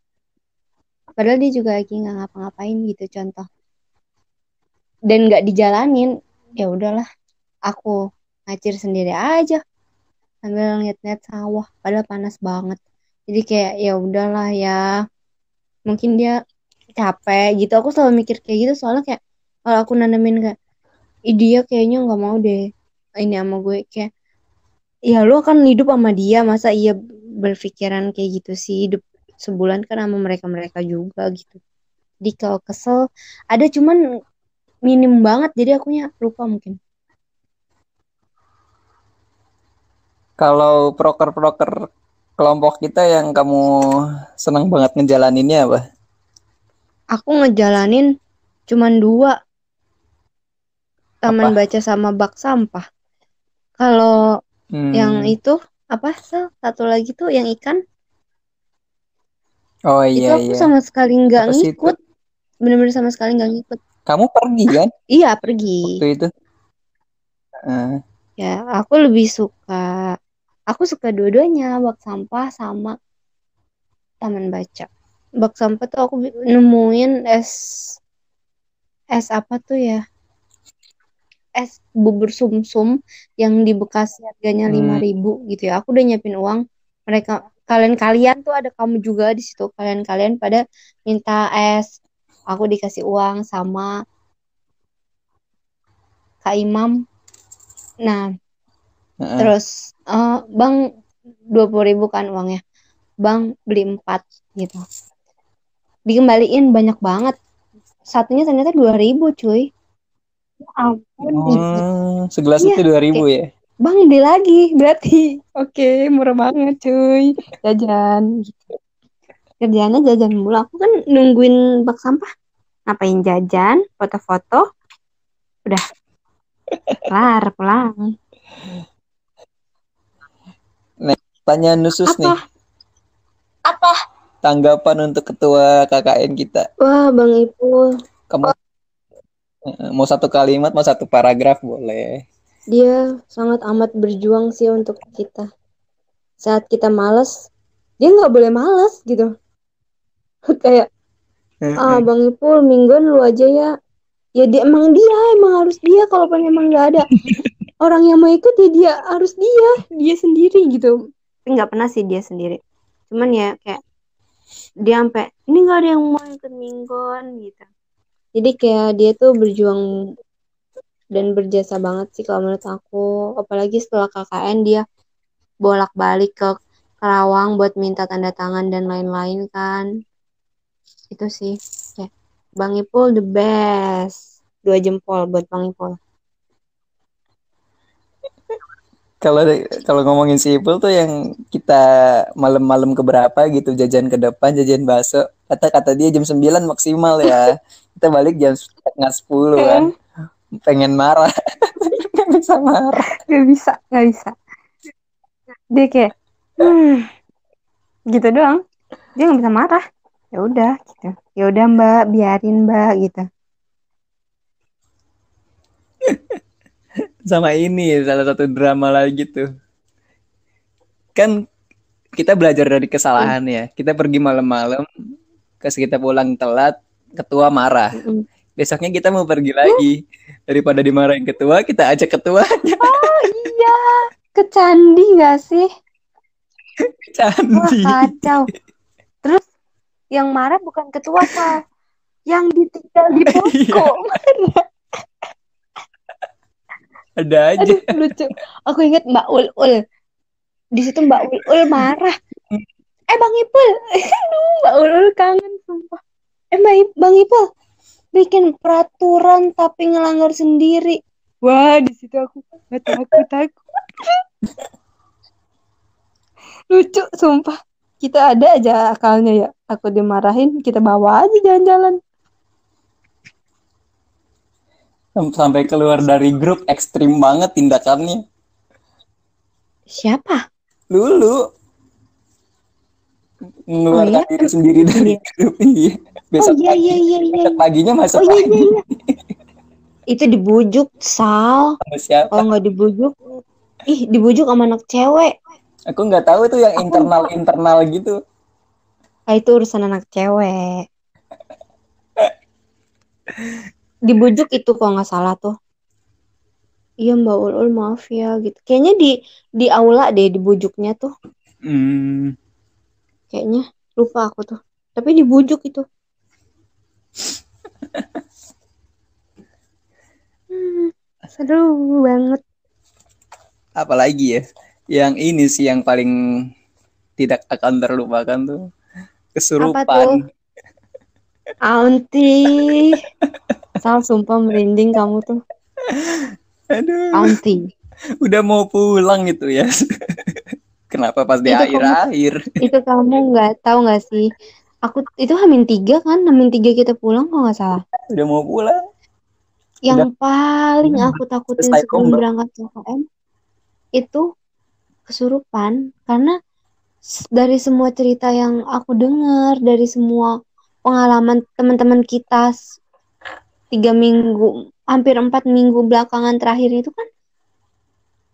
Padahal dia juga lagi nggak ngapa-ngapain gitu contoh. Dan nggak dijalanin ya udahlah. Aku ngacir sendiri aja sambil ngeliat-ngeliat sawah padahal panas banget. Jadi kayak ya udahlah ya mungkin dia capek gitu. Aku selalu mikir kayak gitu soalnya kayak kalau aku nanemin kayak "Ih, dia kayaknya nggak mau deh ini sama gue kayak ya lu akan hidup sama dia. Masa iya berpikiran kayak gitu sih? Hidup sebulan kan sama mereka mereka juga gitu. Jadi kalau kesel ada cuman minim banget. Jadi akunya lupa mungkin. Kalau proker-proker kelompok kita yang kamu senang banget ngejalaninnya apa? aku ngejalanin cuman dua. Taman Apa? baca sama bak sampah. Kalau Hmm. yang itu apa Sel? satu lagi tuh yang ikan Oh itu iya aku iya. sama sekali nggak itu? ngikut bener-bener sama sekali nggak ngikut Kamu pergi kan iya pergi waktu itu? Eh, ya aku lebih suka aku suka dua-duanya bak sampah sama taman baca bak sampah tuh aku nemuin es es apa tuh ya es bubur sumsum yang di Bekasi harganya Hmm. lima ribu gitu ya. Aku udah nyiapin uang. Mereka kalian-kalian tuh ada kamu juga di situ. Kalian-kalian pada minta es. Aku dikasih uang sama Kak Imam. Nah heeh. terus eh, bang dua puluh ribu kan uangnya. Bang beli empat gitu. Dikembaliin banyak banget. Satunya ternyata dua ribu cuy ampun. Oh, segelas Iya, itu 2000 ya? bang beli lagi berarti. Oke murah banget cuy. Jajan. Gitu. kerjaannya jajan mulu. Aku kan nungguin bak sampah. Ngapain jajan? Foto-foto? Udah. Kelar pulang. Tanya khusus nih, apa? Apa tanggapan untuk ketua KKN kita. wah bang Ipul. Kamu mau satu kalimat, mau satu paragraf boleh. Dia sangat amat berjuang sih untuk kita. Saat kita males, dia nggak boleh males gitu. Kayak, ah Bang Ipul, mingguan lu aja ya. Ya dia emang dia, emang harus dia. Kalau emang nggak ada orang yang mau ikut ya dia harus dia, dia sendiri gitu. Tapi nggak pernah sih dia sendiri. Cuman ya kayak dia sampai ini nggak ada yang mau ikut mingguan gitu. Jadi kayak dia tuh berjuang dan berjasa banget sih kalau menurut aku. Apalagi setelah KKN dia bolak-balik ke Karawang buat minta tanda tangan dan lain-lain kan. Itu sih. Ya. Bang Ipul the best. Dua jempol buat Bang Ipul. Kalau kalau ngomongin si Ipul tuh yang kita malam-malam keberapa gitu jajan ke depan jajan bakso kata kata dia jam 9 maksimal ya kita balik jam setengah sepuluh kan. Pengen marah. Nggak bisa marah. Nggak bisa nggak bisa. Dia kayak hmm, gitu doang. Dia nggak bisa marah. Ya udah gitu. Ya udah mbak biarin mbak gitu. Sama ini salah satu drama lagi tuh. Kan kita belajar dari kesalahan ya. Kita pergi malam-malam ke kita pulang telat ketua marah. Besoknya kita mau pergi lagi. Daripada dimarahin ketua kita ajak ketuanya. Oh iya. Ke candi gak sih? Candi Wah, kacau. Terus yang marah bukan ketua sal yang ditinggal di posko. Iya. ada aja. Aduh, lucu. Aku inget Mbak Ul Ul. Di situ Mbak Ul Ul marah. Eh Bang Ipul, aduh Mbak Ul Ul kangen sumpah. Eh Bang Ipul, bikin peraturan tapi ngelanggar sendiri. Wah di situ aku nggak takut aku. Lucu sumpah. Kita ada aja akalnya ya. Aku dimarahin, kita bawa aja jalan-jalan. sampai keluar dari grup ekstrim banget tindakannya Siapa? lulu mengeluarkan iya? diri sendiri dari grup iya besok oh iya pagi iya iya iya. besok paginya masuk Oh iya lagi iya iya. Itu dibujuk, Sal. sama siapa Kalau nggak dibujuk, ih dibujuk sama anak cewek. aku nggak tahu itu yang Aku- internal internal gitu Ah, itu urusan anak cewek. Dibujuk itu kok nggak salah tuh. Iya Mbak Ulul maaf ya gitu. Kayaknya di di aula deh dibujuknya tuh. hmm. Kayaknya lupa aku tuh. Tapi dibujuk itu. Seru banget. apalagi ya yang ini sih yang paling tidak akan terlupakan tuh kesurupan Auntie. Sal sumpah merinding kamu tuh. aduh Auntie. udah mau pulang gitu ya kenapa pas di akhir-akhir Itu kamu nggak tahu nggak sih? Aku itu Hamin tiga kan, Hamin tiga kita pulang kok nggak salah. udah mau pulang Yang paling aku takutin sebelum berangkat KKN itu kesurupan karena dari semua cerita yang aku dengar, dari semua pengalaman teman-teman kita tiga minggu, hampir empat minggu belakangan terakhir itu kan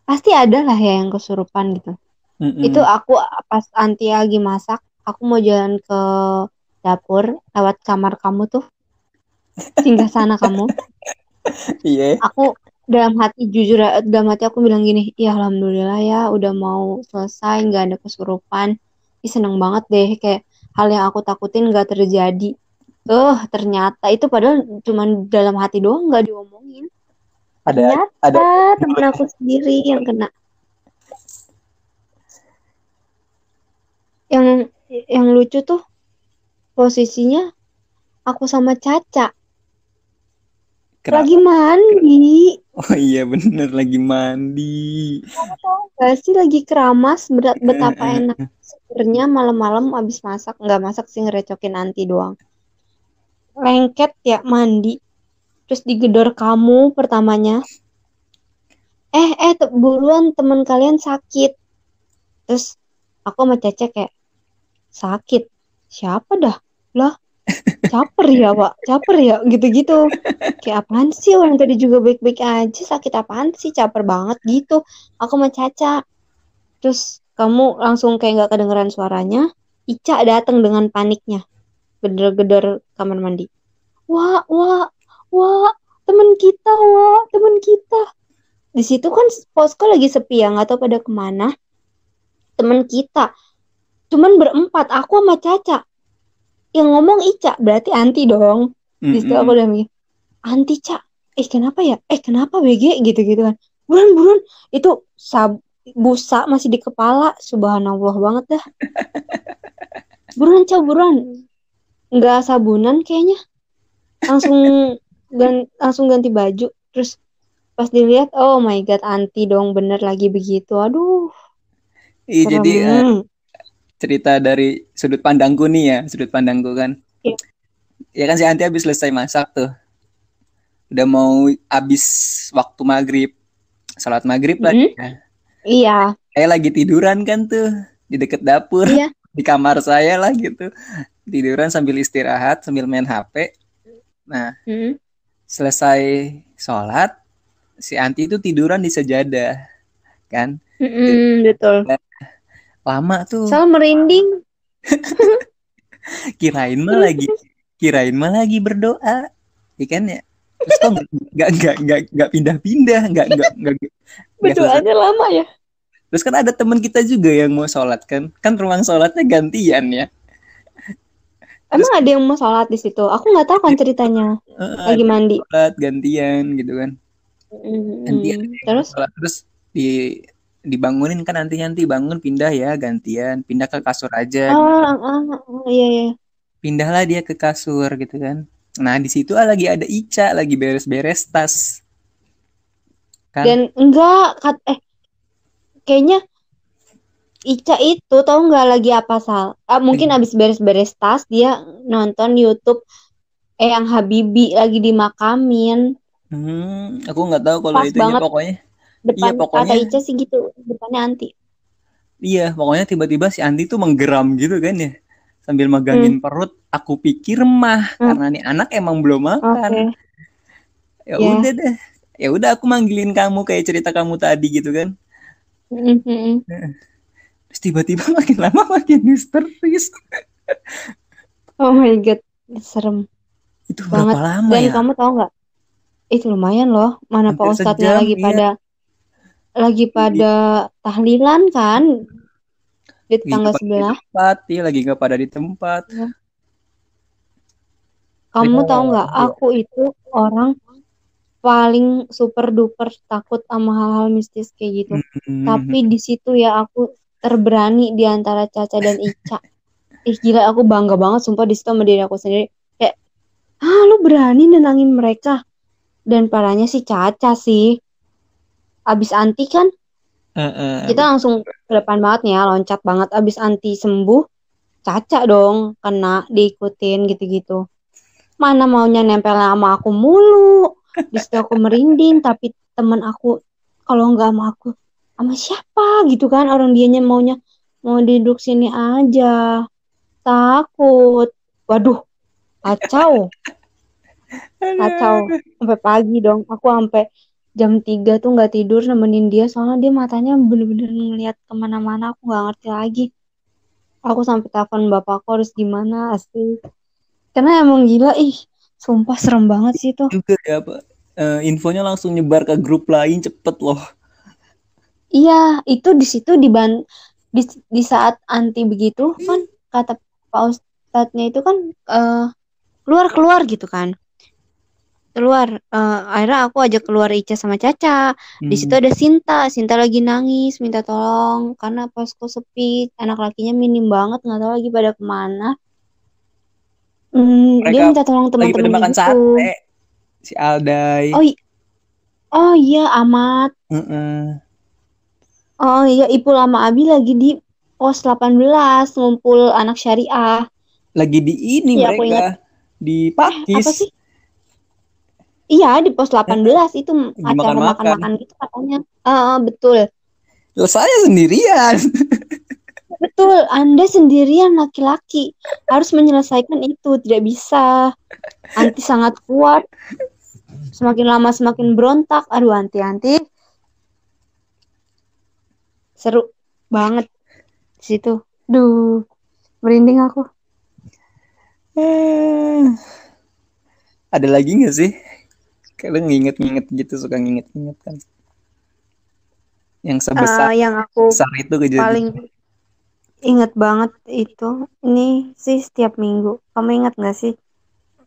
pasti ada lah ya yang kesurupan gitu. Mm-mm. Itu aku pas Anti lagi masak, aku mau jalan ke dapur lewat kamar kamu tuh. Singgah sana kamu. iya Aku dalam hati jujur dalam hati aku bilang gini, ya alhamdulillah ya udah mau selesai nggak ada kesurupan. Ih, seneng banget deh kayak hal yang aku takutin nggak terjadi. Eh, ternyata itu padahal cuman dalam hati doang nggak diomongin. ada Ternyata ada temen aku sendiri yang kena. Yang yang lucu tuh posisinya aku sama Caca kenapa lagi mandi. oh iya bener lagi mandi Gak sih lagi keramas berat betapa enak segernya malam-malam abis masak nggak masak sih ngerecokin anti doang. Lengket ya mandi. Terus digedor kamu pertamanya. Eh eh te- buruan teman kalian sakit. Terus aku sama Cece kayak sakit. Siapa dah? Lah caper ya pak? Caper ya? Gitu-gitu. Kayak apaan sih orang tadi juga baik-baik aja? Sakit apaan sih? Caper banget gitu. Aku sama Caca. Terus kamu langsung kayak nggak kedengeran suaranya Ica datang dengan paniknya. Geder-geder kamar mandi. Wah wah wah teman kita wah teman kita. Di situ kan posko lagi sepi ya nggak tahu pada ke mana. Teman kita cuman berempat aku sama Caca. Yang ngomong Ica berarti anti dong. Di situ aku Mm-mm. udah mikir anti Ca eh kenapa ya? Eh kenapa BG gitu gitu kan. Buruan buruan. Itu sab busa masih di kepala. Subhanallah banget dah. Buruan coba buruan. Nggak sabunan kayaknya. Langsung gan langsung ganti baju. Terus pas dilihat oh my god anti dong bener lagi begitu. Aduh. Iya, jadi eh, cerita dari sudut pandangku nih ya, sudut pandangku kan. Iya. Ya kan si Anti habis selesai masak tuh. Udah mau habis waktu maghrib. Salat maghrib lah. Mhm. ya. iya Saya lagi tiduran kan tuh di deket dapur. Iya. Di kamar saya lah gitu. Tiduran sambil istirahat, sambil main HP. Nah, Mhm. selesai sholat, si Anti itu tiduran di sejadah. Kan? Mhm, betul Lama tuh. Sal merinding. Kirain mah lagi kirain mah lagi berdoa. Ikan ya? Terus kok nggak nggak nggak nggak pindah-pindah nggak nggak nggak berdoanya lama ya? Terus kan ada teman kita juga yang mau sholat kan? Kan ruang sholatnya gantian ya. Emang ada yang mau sholat di situ? Aku nggak tahu kan ceritanya. Eh, lagi mandi. sholat gantian gitu kan. Mhm. gantian. Terus? Sholat. Terus di dibangunin kan nanti nanti bangun pindah ya gantian. Pindah ke kasur aja ah, ah, ah, iya iya. Pindahlah dia ke kasur gitu kan. Nah di situ ah, lagi ada Ica lagi beres-beres tas kan? Dan enggak kat eh kayaknya Ica itu tahu nggak lagi apa sal? Ah, mungkin abis beres-beres tas dia nonton YouTube Eyang Habibi lagi dimakamin. Hmm, aku nggak tahu kalau banget. pokoknya. Depan Iya, pokoknya. kata Ica sih gitu depannya anti Iya, pokoknya tiba-tiba si Andi tuh menggeram gitu kan ya. Sambil megangin perut, aku pikir mah Hmm. karena nih anak emang belum makan. Ya Ya. udah deh. Ya udah aku manggilin kamu kayak cerita kamu tadi gitu kan. Mhm, mhm. Terus tiba-tiba makin lama makin histeris. oh my god serem Itu berapa Banget. lama Dan ya? kamu tahu nggak? Itu lumayan loh. Mana Pak Hampir Ustadznya sejam, lagi iya. pada lagi pada tahlilan kan di tetangga pada di sebelah. tempat, iya lagi nggak pada di tempat. Kamu Iya. tahu nggak? Aku itu orang paling super duper takut sama hal-hal mistis kayak gitu. Hmm. Tapi di situ ya aku terberani di antara Caca dan Ica. Ih gila aku bangga banget sumpah di situ sama diri aku sendiri. Kayak, ah lu berani nenangin mereka. Dan parahnya sih Caca sih. Abis anti kan? Heeh. kita langsung ke depan banget nih ya loncat banget. Abis anti sembuh caca dong kena diikutin gitu-gitu. Mana maunya nempel sama aku mulu. Di situ aku merinding tapi temen aku kalau nggak sama aku sama siapa gitu kan? Orang dianya maunya mau duduk sini aja. Takut. Waduh kacau. Kacau. Sampai pagi dong. Aku sampai jam 3 tuh nggak tidur nemenin dia soalnya dia matanya bener-bener ngeliat ke mana-mana aku nggak ngerti lagi aku sampai telepon bapakku harus gimana asli karena emang gila ih sumpah serem banget sih tuh Juga ya, Pak. Eh, infonya langsung nyebar ke grup lain cepet loh. iya itu di situ di ban di, di saat anti begitu kan kata Pak Ustadznya itu kan eh, keluar keluar gitu kan keluar Eh, akhirnya aku ajak keluar Ica sama Caca Di situ Hmm. ada Sinta, Sinta lagi nangis, minta tolong karena posko sepi, anak lakinya minim banget, nggak tahu lagi pada ke mana. Hmm, dia minta tolong teman-temannya makan gitu. sate si Aldai Oh, oh iya amat. Heeh. Oh iya Ipul sama Abi lagi di pos 18 ngumpul anak syariah. lagi di ini aku mereka di Pakis Apa sih? Iya di pos 18 itu acara makan-makan. gitu katanya. Ah, betul. Loh, saya sendirian Betul, Anda sendirian laki-laki harus menyelesaikan itu, tidak bisa. Anti sangat kuat. Semakin lama semakin berontak. Aduh, anti-anti. Seru banget di situ. Duh, merinding aku. Eh, ada lagi nggak sih kayak nginget-nginget gitu suka nginget-nginget kan yang sebesar Eh, yang aku besar itu kejadian paling inget banget itu, ini sih setiap minggu. Kamu ingat gak sih?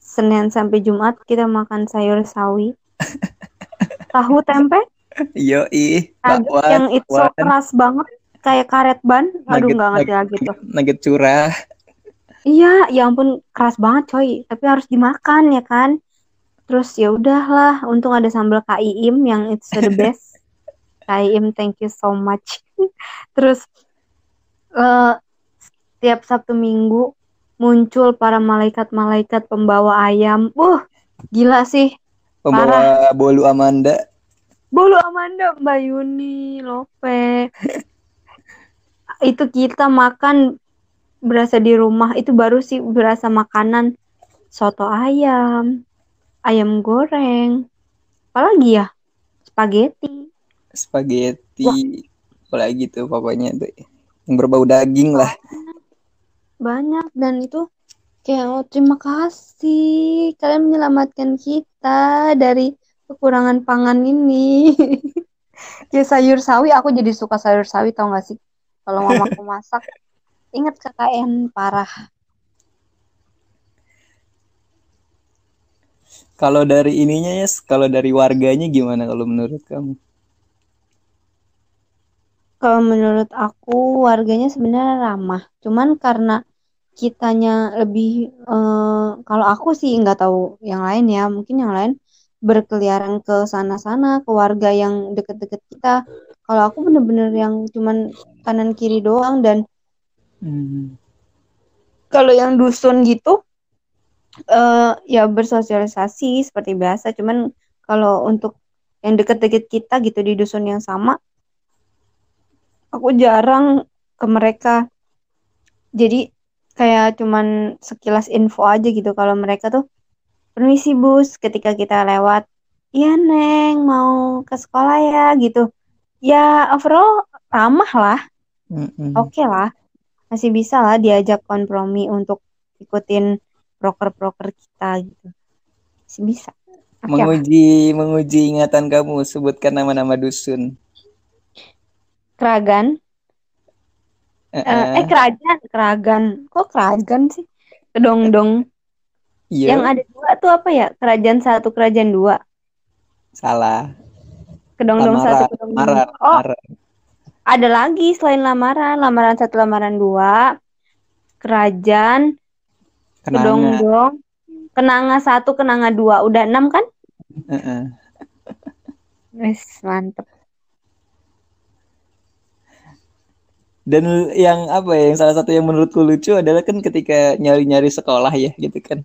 Senin sampai Jumat kita makan sayur sawi. tahu tempe Yo ih, yang itu so keras banget kayak karet ban. Aduh nggak ngerti lagi tuh. Nugget curah. Iya, ya ampun keras banget coy. Tapi harus dimakan ya kan. Terus ya udahlah, untung ada sambal KIM yang it's the best. KIM thank you so much. Terus uh, setiap Sabtu Minggu muncul para malaikat-malaikat pembawa ayam. Uh, gila sih. Pembawa Parah. bolu Amanda. Bolu Amanda, Mbak Yuni, Lope. itu kita makan berasa di rumah itu baru sih berasa makanan soto ayam, ayam goreng, apalagi ya spaghetti. Spaghetti, Wah. apalagi tuh pokoknya tuh yang berbau daging lah. Banyak dan itu kayak oh, terima kasih kalian menyelamatkan kita dari kekurangan pangan ini. ya sayur sawi aku jadi suka sayur sawi tau gak sih? Kalau mamaku masak, inget KKN parah. Kalau dari ininya ya, yes, kalau dari warganya gimana kalau menurut kamu? Kalau menurut aku warganya sebenarnya ramah, cuman karena kitanya lebih uh, kalau aku sih nggak tahu yang lain ya, mungkin yang lain berkeliaran ke sana-sana ke warga yang deket-deket kita kalau aku bener-bener yang cuman kanan kiri doang dan hmm. kalau yang dusun gitu uh, ya bersosialisasi seperti biasa. Cuman kalau untuk yang deket-deket kita gitu di dusun yang sama aku jarang ke mereka. Jadi kayak cuman sekilas info aja gitu kalau mereka tuh permisi bus ketika kita lewat. Iya neng mau ke sekolah ya gitu. Ya overall ramah lah. Mm-hmm. oke okay lah. Masih bisa lah diajak kompromi untuk ikutin proker-proker kita gitu masih bisa okay menguji menguji ingatan kamu sebutkan nama-nama dusun Keragan uh-uh. eh kerajaan keragan kok keragan sih kedong-dong Iya. Yang ada dua tuh apa ya? Kerajaan satu, kerajaan dua. Salah. Kedongdong satu, kedongdong lamaran, dua. Oh, lamaran. ada lagi selain lamaran, lamaran satu, lamaran dua, kerajaan, kenanga. kedongdong, kenanga satu, kenanga dua, udah enam kan? Wes mantep. Dan yang apa ya, yang salah satu yang menurutku lucu adalah kan ketika nyari-nyari sekolah ya, gitu kan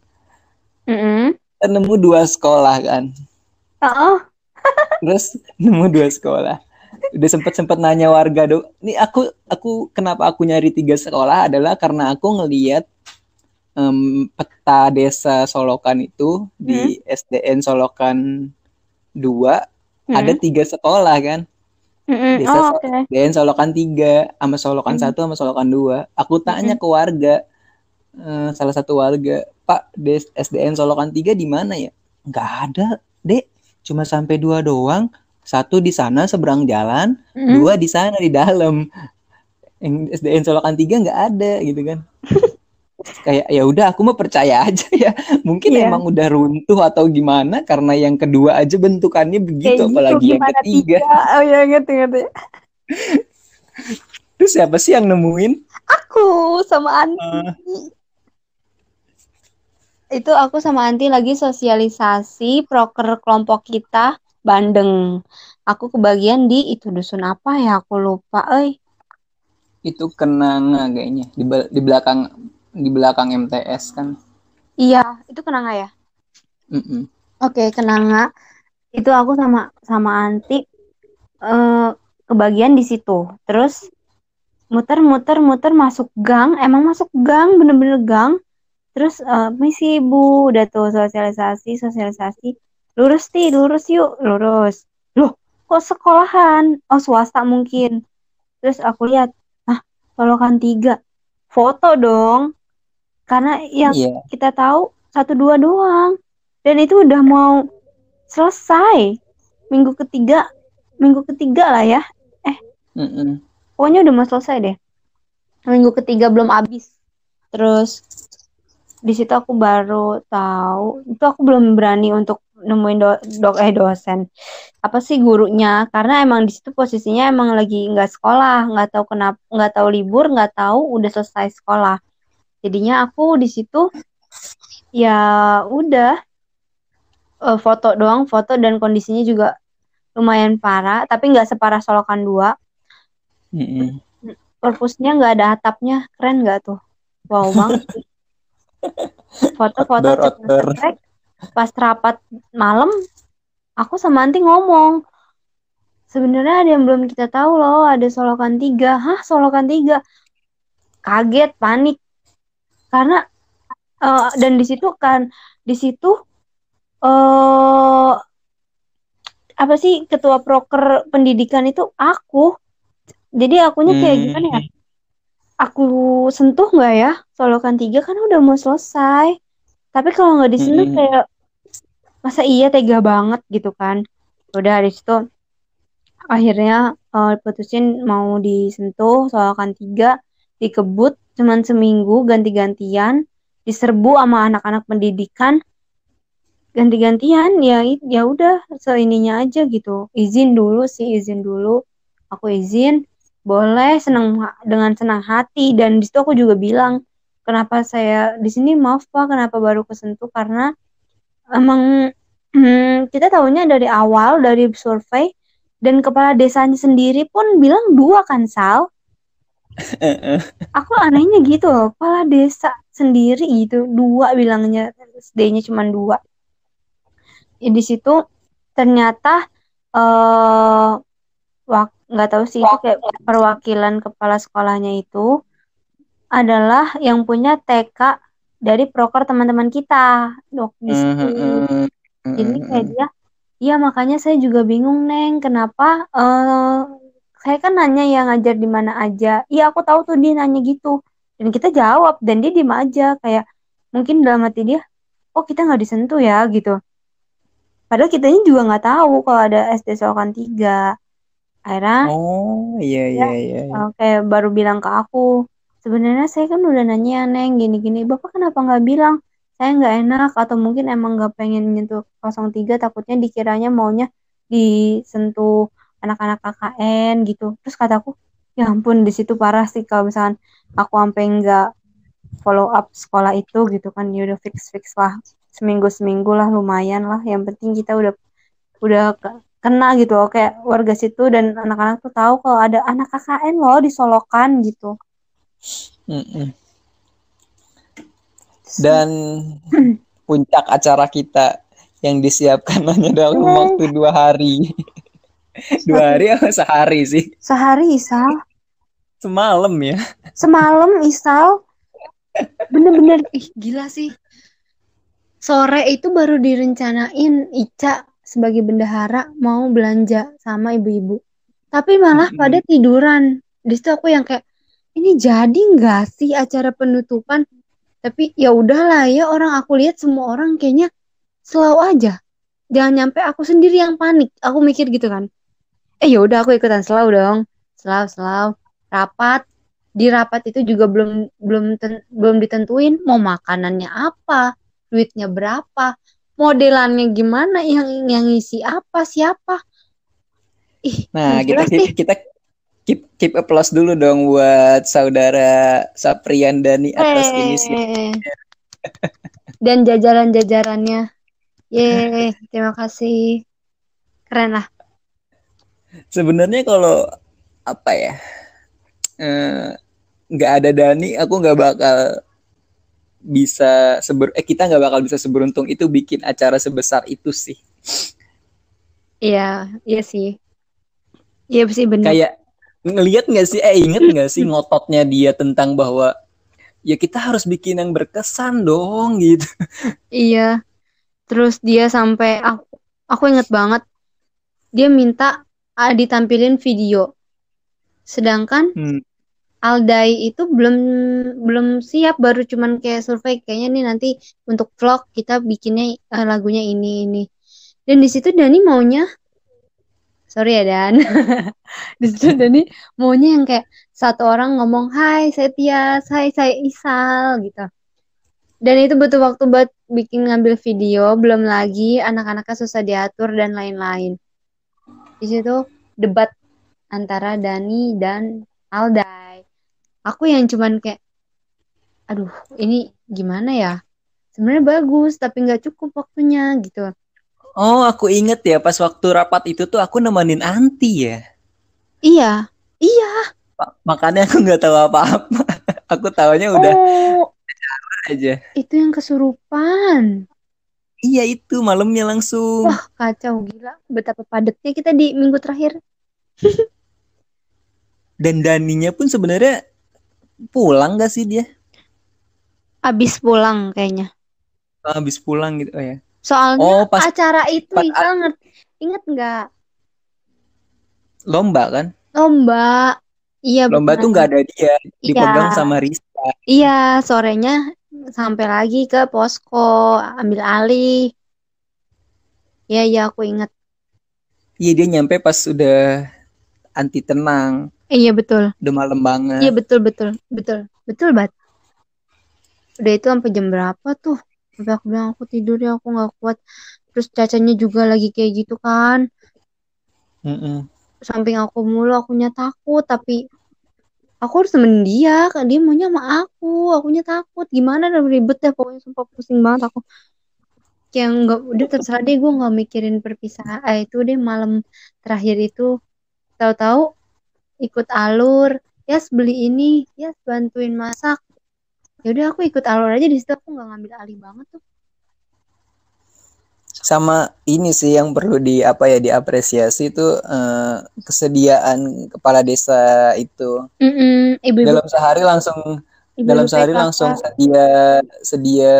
Mm-hmm. nemu dua sekolah kan. Oh. Terus nemu dua sekolah. Udah sempet sempet nanya warga do. Nih aku aku kenapa aku nyari tiga sekolah adalah karena aku ngeliat um, peta desa Solokan itu hmm. di SDN Solokan dua hmm. ada tiga sekolah kan. hmm Desa oh, okay. SDN Solokan tiga sama Solokan hmm. satu sama Solokan dua. Aku tanya hmm. ke warga, uh, salah satu warga, Pak SDN Solokan 3 di mana ya? Nggak ada, Dek. Cuma sampai dua doang. Satu di sana seberang jalan, mm. dua di sana di dalam. Yang SDN Solokan 3 nggak ada gitu kan. kayak ya udah aku mau percaya aja ya mungkin yeah. emang udah runtuh atau gimana karena yang kedua aja bentukannya begitu kayak gitu, apalagi yang ketiga tiga. oh ya ngerti ngerti terus siapa sih yang nemuin aku sama Anti uh, itu aku sama Anti lagi sosialisasi proker kelompok kita Bandeng. Aku kebagian di itu dusun apa ya aku lupa, eh. Itu kenanga kayaknya di, di belakang di belakang MTS kan. Iya, itu kenanga ya. Mm -mm. Oke, kenanga. Itu aku sama sama Anti uh, kebagian di situ. Terus muter-muter muter masuk gang, emang masuk gang bener-bener gang terus uh, misi ibu udah tuh sosialisasi sosialisasi lurus ti lurus yuk lurus loh kok sekolahan oh swasta mungkin terus aku lihat ah tolokan tiga foto dong karena yang yeah. kita tahu satu dua doang. Dan itu udah mau selesai. Minggu ketiga minggu ketiga lah ya. Eh mm -mm. pokoknya udah mau selesai deh. Minggu ketiga belum habis. Terus di situ aku baru tahu itu aku belum berani untuk nemuin do, dok eh dosen. Apa sih gurunya? Karena emang di situ posisinya emang lagi nggak sekolah nggak tahu kenapa nggak tahu libur nggak tahu udah selesai sekolah jadinya aku di situ ya udah uh, foto doang foto dan kondisinya juga lumayan parah tapi nggak separah solokan dua. Mm -hmm. perpusnya nggak ada atapnya keren nggak tuh? Wow banget foto-foto pas rapat malam aku sama Anti ngomong sebenarnya ada yang belum kita tahu loh ada solokan tiga. Hah solokan tiga? Kaget panik karena uh, dan di situ kan di situ uh, apa sih ketua proker pendidikan itu aku. Jadi akunya kayak hmm. gimana ya? Aku sentuh nggak ya? Solokan tiga kan udah mau selesai. Tapi kalau nggak disentuh hmm. kayak masa iya tega banget gitu kan? Udah dari situ akhirnya uh, putusin mau disentuh solokan tiga dikebut cuman seminggu ganti-gantian diserbu sama anak-anak pendidikan. Ganti-gantian ya ya udah seininya aja gitu. Izin dulu sih izin dulu. Aku izin boleh senang dengan senang hati. Dan di situ aku juga bilang kenapa saya di sini? Maaf pak kenapa baru kesentuh? Karena emang hmm, kita tahunya dari awal dari survei dan kepala desanya sendiri pun bilang dua kan sal aku anehnya gitu loh kepala desa sendiri gitu dua bilangnya SD-nya cuma dua ya, di situ ternyata uh, nggak tahu sih itu kayak perwakilan kepala sekolahnya itu adalah yang punya TK dari proker teman-teman kita dok di situ. Jadi kayak dia, iya makanya saya juga bingung neng kenapa uh, saya kan nanya yang ngajar di mana aja. Iya aku tahu tuh dia nanya gitu dan kita jawab dan dia diem aja kayak mungkin dalam hati dia, oh kita nggak disentuh ya gitu. Padahal kita ini juga nggak tahu kalau ada SD Solokan tiga akhirnya oh iya iya iya, iya. oke baru bilang ke aku sebenarnya saya kan udah nanya neng gini gini bapak kenapa nggak bilang saya nggak enak atau mungkin emang nggak pengen nyentuh 03 takutnya dikiranya maunya disentuh anak-anak KKN gitu. Terus kataku ya ampun di situ parah sih kalau misalkan aku sampai nggak follow up sekolah itu gitu kan. Ya udah fix fix lah. Seminggu seminggu lah lumayan lah. Yang penting kita udah udah kena gitu oke warga situ dan anak-anak tuh tahu kalau ada anak KKN loh di Solokan gitu. Dan puncak acara kita yang disiapkan hanya dalam hmm. waktu dua hari dua hari atau sehari sih sehari Isal semalam ya semalam Isal bener-bener ih gila sih sore itu baru direncanain Ica sebagai bendahara mau belanja sama ibu-ibu. Tapi malah pada tiduran. Di situ aku yang kayak ini jadi nggak sih acara penutupan? Tapi ya udahlah ya orang aku lihat semua orang kayaknya selalu aja. Jangan nyampe aku sendiri yang panik. Aku mikir gitu kan. Eh ya udah aku ikutan selalu dong. Selalu selalu rapat. Di rapat itu juga belum belum ten, belum ditentuin mau makanannya apa, duitnya berapa, modelannya gimana yang yang ngisi apa siapa. Ih nah kita sih. kita keep keep applause dulu dong buat saudara Saprian Dani atas hey. ini sih dan jajaran-jajarannya. Ye terima kasih. Keren lah sebenarnya kalau apa ya eh, nggak uh, ada Dani aku nggak bakal bisa seber eh kita nggak bakal bisa seberuntung itu bikin acara sebesar itu sih. Iya, iya sih. Iya sih benar. Kayak ngelihat nggak sih eh inget nggak sih ngototnya dia tentang bahwa ya kita harus bikin yang berkesan dong gitu. Iya. Terus dia sampai aku aku inget banget dia minta ditampilin video. Sedangkan hmm. Aldai itu belum belum siap baru cuman kayak survei kayaknya nih nanti untuk vlog kita bikinnya uh, lagunya ini ini dan di situ Dani maunya sorry ya Dan di situ Dani maunya yang kayak satu orang ngomong Hai saya Tias Hai saya Isal gitu Dan itu butuh waktu buat bikin ngambil video, belum lagi anak-anaknya susah diatur dan lain-lain. Di situ debat antara Dani dan Aldai. Aku yang cuman kayak, aduh ini gimana ya? Sebenarnya bagus, tapi nggak cukup waktunya gitu. Oh, aku inget ya pas waktu rapat itu tuh aku nemenin Anti ya. Iya, iya. Makanya aku nggak tahu apa-apa. aku tahunya udah Oh, aja. itu yang kesurupan. Iya itu malamnya langsung. Wah, kacau gila. Betapa padatnya kita di minggu terakhir. Dan Daninya pun sebenarnya pulang gak sih dia? Abis pulang kayaknya. Habis pulang gitu oh ya. Soalnya Oh, pas acara itu pas- Iqbal ngerti, inget nggak? lomba kan? Lomba. Iya Lomba tuh nggak ada dia, dipegang Iya. sama Rista. Iya, sorenya sampai lagi ke posko ambil alih. Iya, iya aku inget. Iya dia nyampe pas udah anti tenang, Iya betul. udah malam banget. Iya betul betul betul betul banget. Udah itu sampai jam berapa tuh? Sampai aku bilang aku tidur ya aku nggak kuat. Terus cacanya juga lagi kayak gitu kan. Mm-mm. Samping aku mulu akunya takut tapi aku harus temenin dia kan dia maunya sama aku. Akunya takut. Gimana udah ribet deh pokoknya. Sumpah pusing banget aku. Kayak nggak udah terserah deh. Gue nggak mikirin perpisahan. Eh, itu deh malam terakhir itu. Tahu-tahu ikut alur. Ya beli ini. Ya bantuin masak. Ya udah aku ikut alur aja. Di situ aku nggak ngambil alih banget tuh Sama ini sih yang perlu di apa ya diapresiasi itu eh, kesediaan kepala desa itu. Mm-mm, ibu-ibu Dalam sehari langsung ibu-ibu dalam sehari PKK, langsung sedia sedia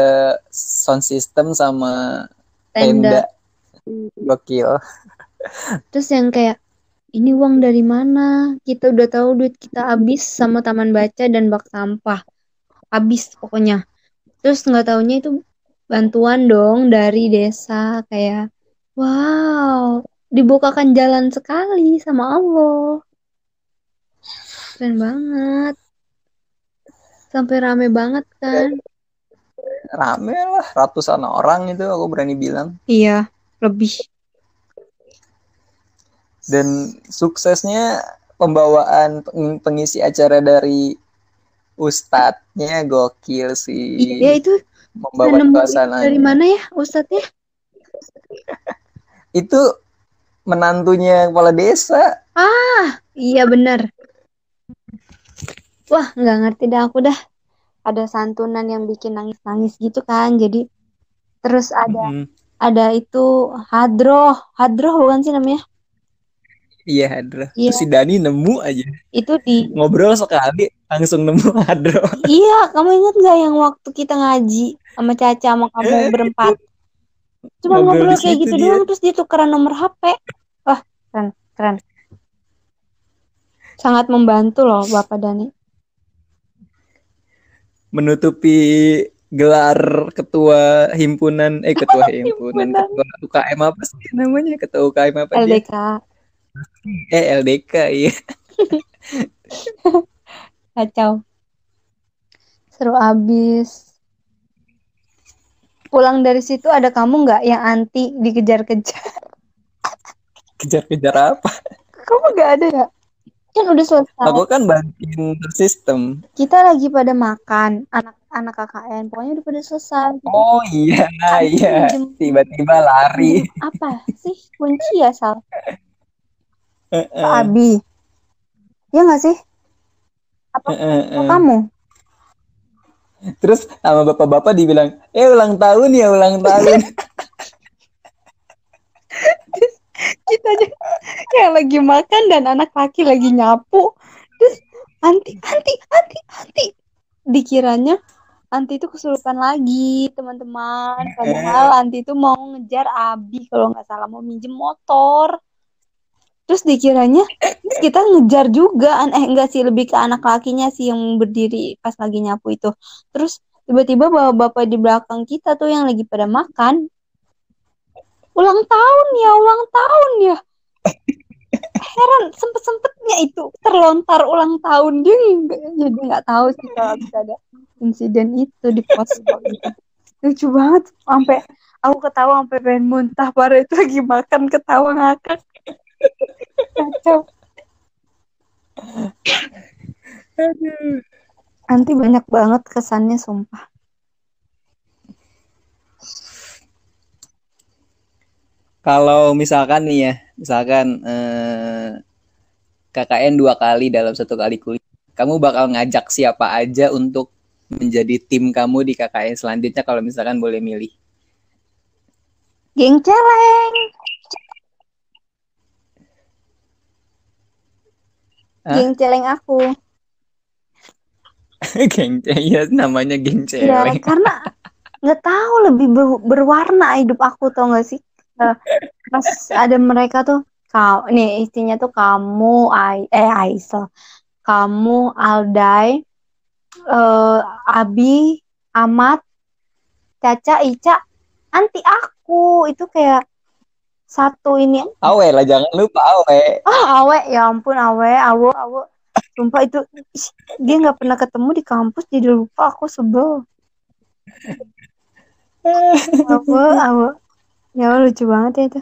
sound system sama tenda tenda. Gokil. Terus yang kayak ini uang dari mana? Kita udah tahu duit kita habis sama taman baca dan bak sampah. Habis pokoknya. Terus nggak taunya itu bantuan dong dari desa kayak wow, dibukakan jalan sekali sama Allah. Keren banget. Sampai rame banget kan? Rame lah ratusan orang itu aku berani bilang. Iya, lebih. Dan suksesnya pembawaan peng- pengisi acara dari ustadznya gokil sih. Iya itu Membawa suasana. dari mana ya Ustadznya? Itu menantunya kepala desa. Iya bener. Wah nggak ngerti dah aku dah. Ada santunan yang bikin nangis-nangis gitu kan. Jadi terus ada Hmm, ada itu hadroh, hadroh bukan sih namanya? Iya Hadro. Iya. Terus si Dani nemu aja. Itu di Ngobrol sekali langsung nemu Hadro. iya kamu ingat nggak yang waktu kita ngaji sama Caca sama kamu Eh, berempat? Cuma Ngobrol ngobrol kayak gitu dia. doang terus dia tukeran nomor HP. Wah keren keren. Sangat membantu loh Bapak Dani. Menutupi gelar ketua himpunan eh ketua himpunan Himpunan. ketua UKM apa sih namanya ketua UKM apa dia LDK. eh LDK iya Kacau. Seru abis. Pulang dari situ ada kamu nggak yang anti dikejar-kejar? kejar-kejar apa Kamu nggak ada ya? Kan udah selesai. aku kan bantuin sistem Kita lagi pada makan. Anak-anak KKN. Pokoknya udah pada selesai. Gitu. oh iya Abis iya tiba-tiba lari apa sih? Kunci ya, Sal? Eh, Ke Abi. Ya nggak sih? Apa eh. kamu? Terus sama bapak-bapak dibilang eh ulang tahun ya ulang tahun. Kita aja yang lagi makan dan anak laki lagi nyapu. Terus anti anti anti anti. Dikiranya anti itu kesurupan lagi teman-teman. Padahal anti itu mau ngejar Abi kalau nggak salah mau minjem motor terus dikiranya terus kita ngejar juga eh enggak sih lebih ke anak lakinya sih yang berdiri pas lagi nyapu itu. Terus tiba-tiba bapak-bapak di belakang kita tuh yang lagi pada makan. Ulang tahun ya ulang tahun ya. Heran sempet sempetnya itu terlontar ulang tahun. Dia jadi nggak tahu sih kalau bisa ada insiden itu di posko itu. Lucu banget sampai aku ketawa sampai pengen muntah baru itu lagi makan ketawa ngakak kacau. Nanti banyak banget kesannya sumpah. Kalau misalkan nih ya, misalkan eh, KKN dua kali dalam satu kali kuliah, kamu bakal ngajak siapa aja untuk menjadi tim kamu di KKN selanjutnya kalau misalkan boleh milih. geng celeng geng celeng aku. Geng ya namanya geng ya celeng. karena nggak tahu lebih ber- berwarna hidup aku tau gak sih? Eh, pas ada mereka tuh kau nih istrinya tuh kamu Ai eh Aisel. Kamu Aldai eh Abi Amat Caca Ica anti aku. Itu kayak satu ini. Awe lah, jangan lupa Awe. ah awe. Ya ampun awe. Awo awo sumpah itu dia nggak pernah ketemu di kampus jadi lupa. Aku sebel. Awo awo ya lucu banget ya itu.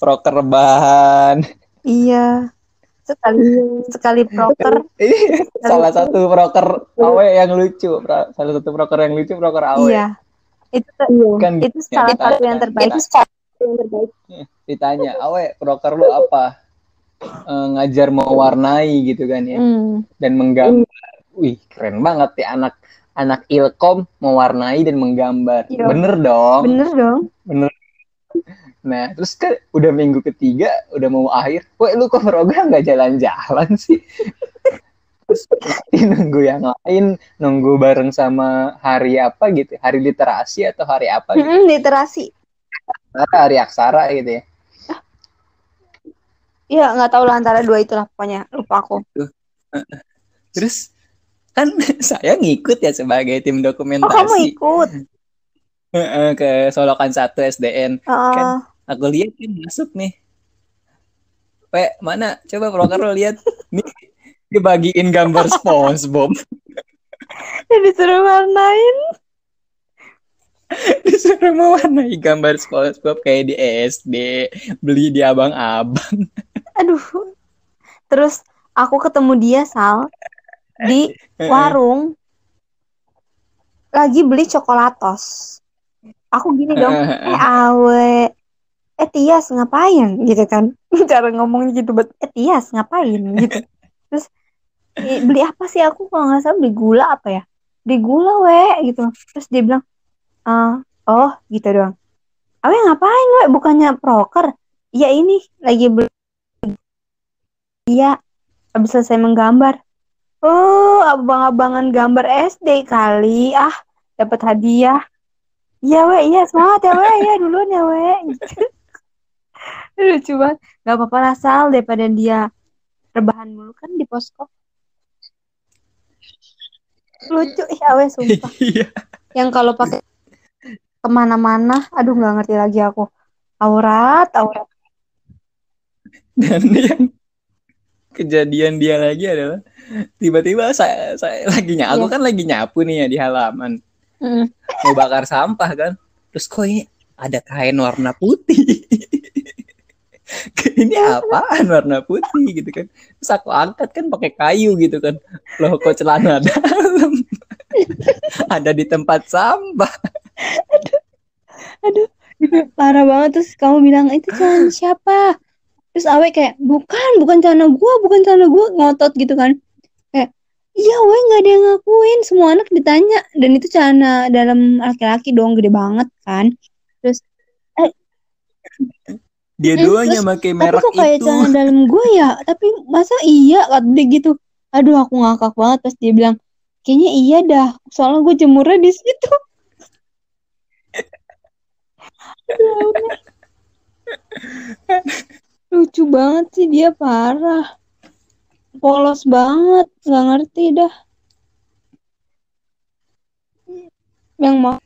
Proker rebahan. iya. Sekali sekali proker. Ini salah satu proker Awe yang lucu. Salah satu proker yang lucu proker Awe. iya itu tuh- Kan itu salah ditanya- satu yang terbaik ditanya, Awe proker lu apa? Eh, ngajar mewarnai gitu kan ya. Hmm. dan menggambar. Wih, keren banget ya anak anak ilkom mewarnai dan menggambar. Iya. Bener dong. bener dong Nah, terus kan udah minggu ketiga, udah mau akhir. Weh, lu kok program nggak jalan-jalan sih? nunggu yang lain, nunggu bareng sama hari apa gitu, hari literasi atau hari apa gitu, Mm-mm, literasi hari aksara gitu ya. Iya nggak tahu lah antara dua itulah pokoknya lupa aku Terus kan saya ngikut ya sebagai tim oh kamu dokumentasi ikut ke Solokan 1 SDN. Heeh. Kan. Aku lihat kan masuk nih. Pe, mana? Coba proker lo lihat. Nih, dibagiin gambar SpongeBob. Disuruh warnain. Disuruh mewarnai gambar SpongeBob kayak di SD. Beli di abang-abang. aduh. Terus aku ketemu dia Sal di warung. Lagi beli coklatos. Aku gini dong eh awe eh Tias ngapain? Gitu kan. Cara ngomongnya gitu bet eh Tias ngapain? Gitu. Terus "Eh, beli apa sih? Aku kalau nggak salah beli gula apa ya? Beli gula we gitu. Terus dia bilang "Ah, oh gitu doang. Awe ngapain we? Bukannya proker? Iya ini lagi beli. Iya habis selesai menggambar. Oh abang-abangan gambar SD kali. Ah dapat hadiah. Iya we, iya semangat ya we, ya duluan ya we. Gitu. Lucu banget. Gak apa-apa lah Sal, daripada dia rebahan mulu. Kan di posko. Lucu, ih awe sumpah. Iya. Yang kalau pakai ke mana-mana, aduh nggak ngerti lagi aku. Aurat, aurat. Dan yang kejadian dia lagi adalah tiba-tiba saya saya lagi nyapu, aku Iya. kan lagi nyapu nih ya di halaman. Mm. Mau bakar sampah kan. Terus kok ini ada kain warna putih. ini apaan warna putih gitu kan. Terus aku angkat kan pakai kayu gitu kan. Loh kok celana dalam. ada di tempat sampah. Aduh, parah banget terus kamu bilang itu celana siapa? Terus Awe kayak bukan, bukan celana gua, bukan celana gua ngotot gitu kan. Kayak iya we nggak ada yang ngakuin, semua anak ditanya dan itu celana dalam laki-laki dong gede banget kan. Terus Dia Mm, duanya pakai tapi merek kok kayak itu. celana dalam gua ya? Tapi masa iya kata dia gitu. Aduh aku ngakak banget pas dia bilang kayaknya iya dah, soalnya gue jemurnya di situ. Lucu banget sih dia parah. Polos banget, nggak ngerti dah. Yang mau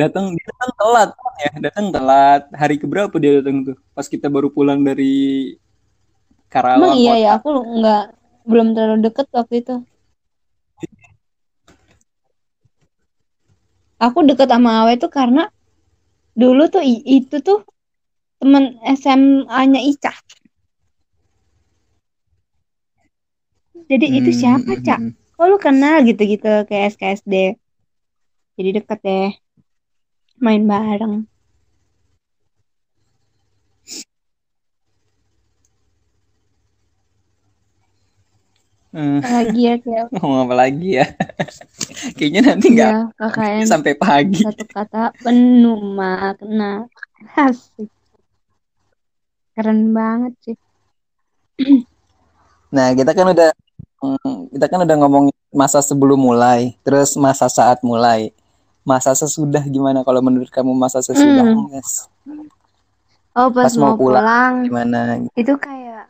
datang datang telat ya datang telat hari keberapa dia datang tuh pas kita baru pulang dari Karawang Emang iya kota. ya, aku nggak belum terlalu deket waktu itu. Aku deket sama Awe itu karena dulu tuh itu tuh temen SMA-nya Ica. Jadi itu Hmm, siapa, hmm, Cak? hmm. Kok lu kenal gitu-gitu ke SKSD? Jadi deket deh, main bareng. Hmm, Lagi ya kayak ngomong apa lagi ya kayaknya nanti nggak KKN sampai pagi satu kata penuh makna. Asik. Keren banget sih. nah kita kan udah hmm, kita kan udah ngomongin masa sebelum mulai terus masa saat mulai masa sesudah gimana kalau menurut kamu masa sesudah Hmm. Yes. Oh, pas, Pas mau pulang. pulang gimana itu kayak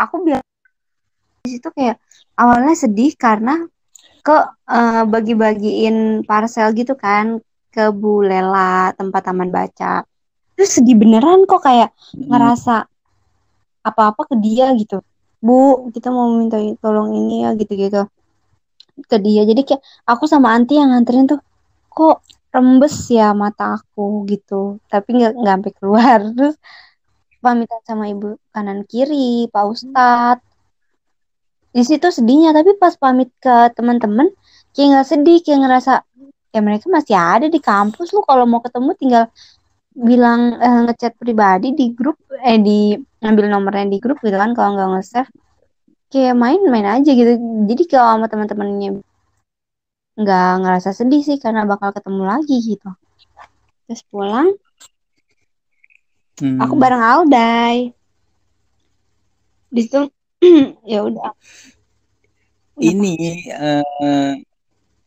aku bilang di situ kayak awalnya sedih karena ke eh, bagi-bagiin parcel gitu kan ke Bu Lela tempat taman baca terus sedih beneran kok kayak Hmm, ngerasa apa-apa ke dia gitu Bu kita mau minta tolong ini ya gitu-gitu ke dia jadi kayak aku sama Anti yang nganterin tuh kok rembes ya mata aku gitu. Tapi nggak nggak sampai keluar. Terus pamitan sama ibu kanan kiri Pak Ustadz di situ sedihnya tapi pas pamit ke teman-teman kayak nggak sedih kayak ngerasa ya mereka masih ada di kampus. Lu kalau mau ketemu tinggal bilang eh, ngechat pribadi di grup eh di ngambil nomornya di grup gitu kan kalau nggak nge-save. Kayak main-main aja gitu. Jadi kalau sama teman-temannya nggak ngerasa sedih sih karena bakal ketemu lagi gitu terus pulang hmm. aku bareng Alday di situ ya udah ini eh,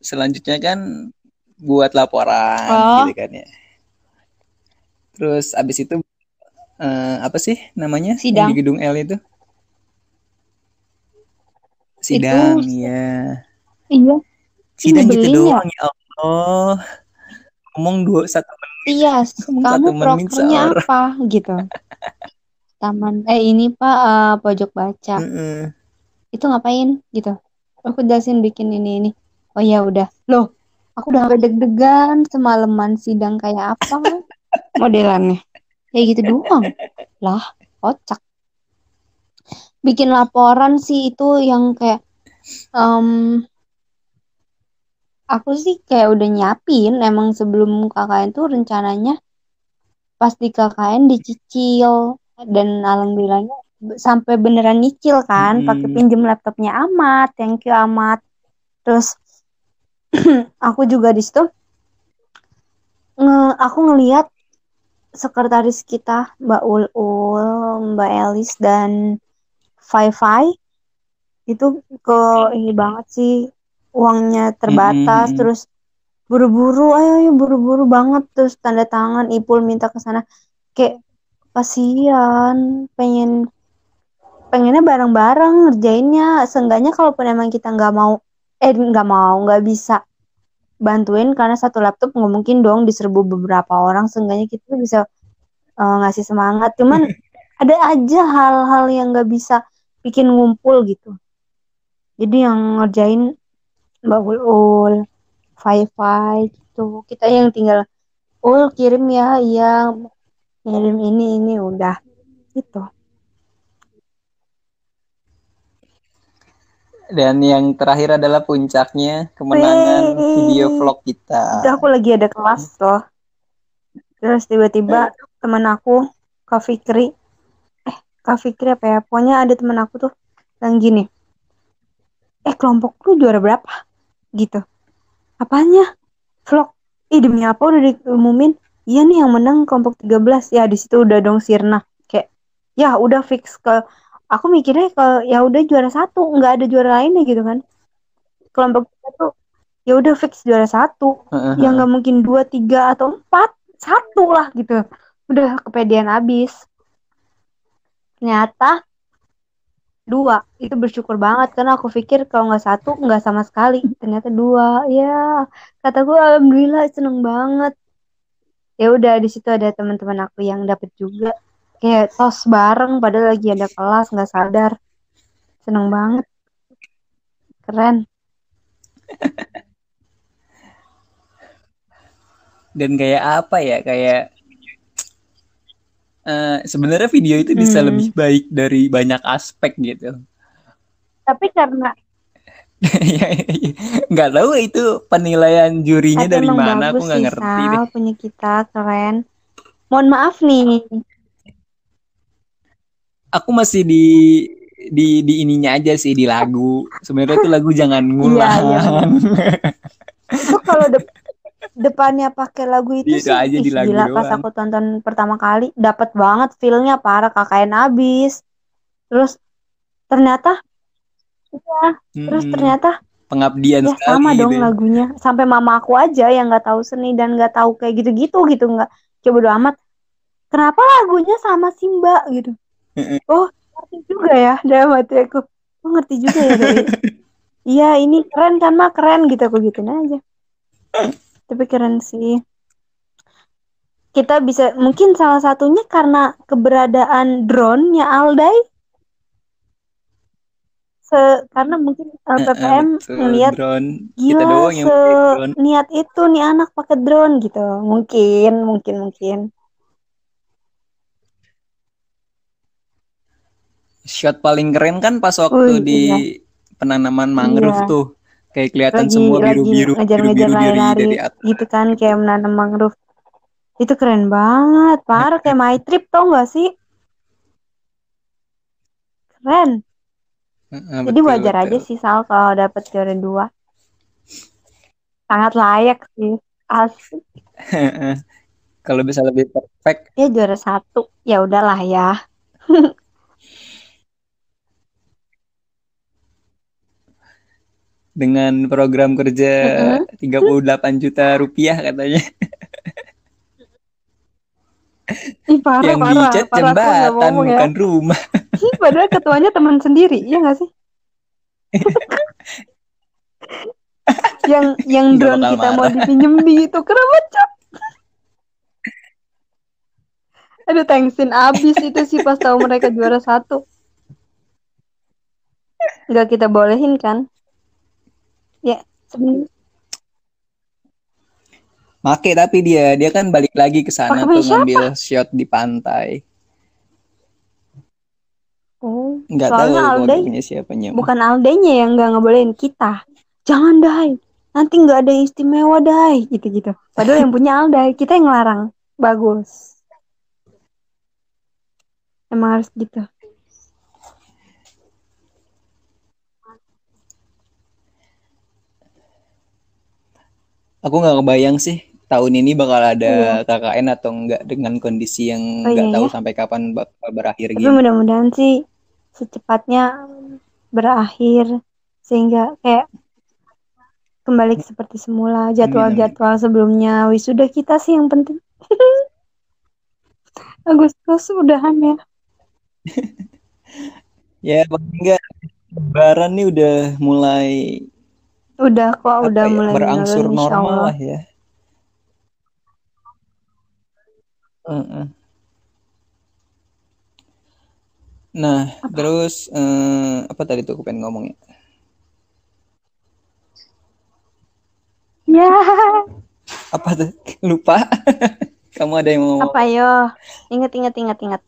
selanjutnya kan buat laporan Oh. gitu kan ya. Terus abis itu eh, apa sih namanya yang Sidang. di gedung L itu? Sidang, Itu- ya. iya Sidang gitu doang ya Allah. Ngomong dua satu menit. Iya, Ngomong kamu prokernya apa gitu? Taman, eh ini Pak eh, pojok baca. Heeh. Itu ngapain gitu? Aku jelasin bikin ini ini. Oh ya udah. Loh, aku udah sampai deg-degan semalaman sidang kayak apa modelannya. Kayak gitu doang. Lah, kocak. Bikin laporan sih itu yang kayak em, aku sih kayak udah nyiapin. Emang sebelum KKN tuh rencananya pas di KKN dicicil. Dan alhamdulillahnya sampai beneran nyicil kan. Mm-mm. pakai pinjem laptopnya amat thank you amat terus aku juga di situ nge aku ngelihat sekretaris kita Mbak Ulul Mbak Elis dan Fai Fai itu ke ini banget sih uangnya terbatas Mm-mm. terus buru-buru ayo ayo buru-buru banget terus tanda tangan Ipul minta ke sana. Kayak kasihan pengen pengennya bareng-bareng ngerjainnya. Seenggaknya kalaupun emang kita nggak mau eh nggak mau nggak bisa bantuin karena satu laptop nggak mungkin dong diserbu beberapa orang seenggaknya kita bisa eh, ngasih semangat. Cuman ada aja hal-hal yang nggak bisa bikin ngumpul gitu. Jadi yang ngerjain Mbak Ulul Fai-Fai gitu. Kita yang tinggal Ul kirim ya iya. Kirim ini ini udah. Gitu. Dan yang terakhir adalah puncaknya kemenangan Wih. video vlog kita. itu aku lagi ada kelas loh terus tiba-tiba teman aku Kak Fikri eh Kak Fikri apa ya? Pokoknya ada teman aku tuh yang gini eh kelompok lu juara berapa gitu. Apanya? Vlog. Ih demi apa udah diumumin? Iya nih yang menang kelompok 13 ya di situ udah dong sirna. Kayak ya udah fix ke aku mikirnya ke ya udah juara satu. Nggak ada juara lainnya gitu kan. Kelompok kita tuh ya udah fix juara satu. Heeh. ya nggak mungkin dua tiga atau empat. Satu lah gitu. Udah kepedean abis. Ternyata dua. Itu bersyukur banget karena aku pikir kalau nggak satu nggak sama sekali. Ternyata dua. Ya kata gue alhamdulillah seneng banget. Ya udah di situ ada teman-teman aku yang dapet juga. Kayak tos bareng padahal lagi ada kelas nggak sadar. Seneng banget. Keren. Dan kayak apa ya? Kayak uh, sebenarnya video itu bisa hmm. lebih baik dari banyak aspek gitu. Tapi karena nggak tahu itu penilaian jurinya dari mana aku nggak ngerti deh. punya kita keren. Mohon maaf nih. Aku masih di di di ininya aja sih di lagu. Sebenarnya itu lagu jangan ngulang iya, iya. itu kalau de depannya pakai lagu itu, itu sih aja di lagu gila doang. pas aku tonton pertama kali dapat banget feelnya para kakaknya abis. Terus ternyata ya hmm, terus ternyata pengabdian ya sekali sama dong gitu. Ya. lagunya. Sampai mama aku aja yang nggak tahu seni dan nggak tahu kayak gitu-gitu gitu nggak coba do amat. Kenapa lagunya sama Simba gitu? Oh ngerti juga ya dalam hati aku. Oh ngerti juga ya iya ini keren kan mah keren gitu aku gituin aja tapi keren sih. Kita bisa mungkin salah satunya karena keberadaan drone-nya Aldai. Se karena mungkin uh, PPM uh, ngelihat gila doang yang se niat itu nih anak pakai drone gitu. Mungkin mungkin mungkin. Shot paling keren kan pas waktu uh, di iya. penanaman mangrove iya. tuh kayak kelihatan lagi, semua biru-biru ngejar-ngejar lari-lari gitu kan kayak menanam mangrove. Itu keren banget parah kayak my trip tau gak sih? Keren. Uh, jadi betul, wajar betul. aja sih Sal kalau dapet juara dua. Sangat layak sih asik. Kalau bisa lebih perfect. Ya juara satu ya udahlah ya dengan program kerja tiga puluh delapan juta rupiah katanya. Ih, parah, yang parah, dicat parah, jembatan ya. bukan rumah. Padahal ketuanya teman sendiri, iya gak sih? yang yang drone kita marah. mau dipinjem di itu kenapa cap? Aduh thanksin abis itu sih pas tahu mereka juara satu. Gak kita bolehin kan? Ya, sebenarnya. Make tapi dia dia kan balik lagi ke sana tuh ngambil shot di pantai. Oh, nggak tahu Alde, siapanya. Bukan Aldenya yang nggak ngebolehin kita. Jangan dai, nanti nggak ada istimewa dai, gitu-gitu. Padahal yang punya Alde, kita yang ngelarang. Bagus. Emang harus gitu. Aku nggak kebayang sih tahun ini bakal ada iya. KKN atau enggak dengan kondisi yang oh, nggak iya, tahu iya. sampai kapan bakal berakhir Tapi gitu. mudah-mudahan sih secepatnya berakhir sehingga kayak kembali seperti semula jadwal-jadwal sebelumnya wisuda kita sih yang penting. Agustus udahan ya. ya paling enggak lebaran nih udah mulai Udah kok, udah ya, mulai berangsur normal lah ya. Uh -uh. Nah, apa? terus uh, apa tadi tuh aku pengen ngomong ya? Ya. Apa tuh? Lupa. Kamu ada yang mau Apa yo? Ingat ingat ingat ingat.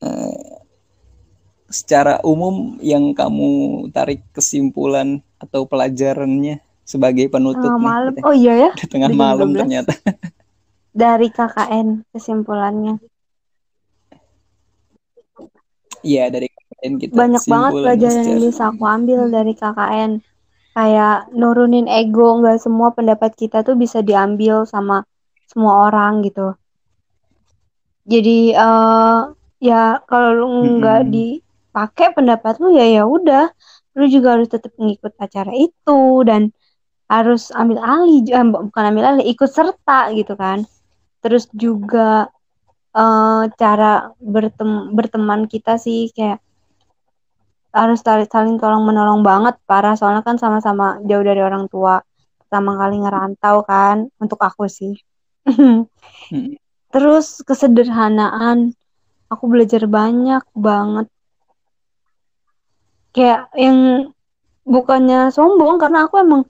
Uh, secara umum yang kamu tarik kesimpulan atau pelajarannya sebagai penutup tengah malam. Gitu. Oh iya ya. Di tengah malam ternyata. Dari KKN kesimpulannya. Iya, dari KKN kita. Banyak banget pelajaran yang bisa aku ambil dari KKN. Kayak nurunin ego, nggak semua pendapat kita tuh bisa diambil sama semua orang gitu. Jadi uh, ya kalau lu nggak mm -hmm. di pakai pendapat lu ya ya udah. Lu juga harus tetap mengikut acara itu dan harus ambil alih eh, bukan ambil alih ikut serta gitu kan. Terus juga uh, cara bertem berteman kita sih kayak harus saling tolong menolong banget parah. Soalnya kan sama-sama jauh dari orang tua. Pertama kali ngerantau kan untuk aku sih. Hmm. terus kesederhanaan. Aku belajar banyak banget kayak yang bukannya sombong karena aku emang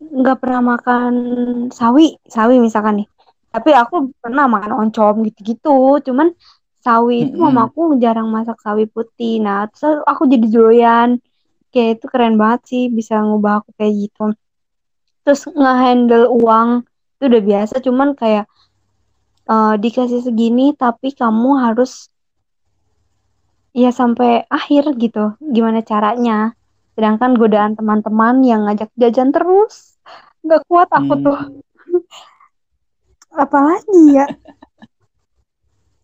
nggak pernah makan sawi sawi misalkan nih. Tapi aku pernah makan oncom gitu-gitu cuman sawi itu mm-hmm. mamaku jarang masak sawi putih. Nah terus aku jadi doyan. Kayak itu keren banget sih bisa ngubah aku kayak gitu. Terus ngehandle uang itu udah biasa cuman kayak uh, dikasih segini tapi kamu harus ya sampai akhir gitu gimana caranya. Sedangkan godaan teman-teman yang ngajak jajan terus nggak kuat aku hmm. tuh. Apalagi ya?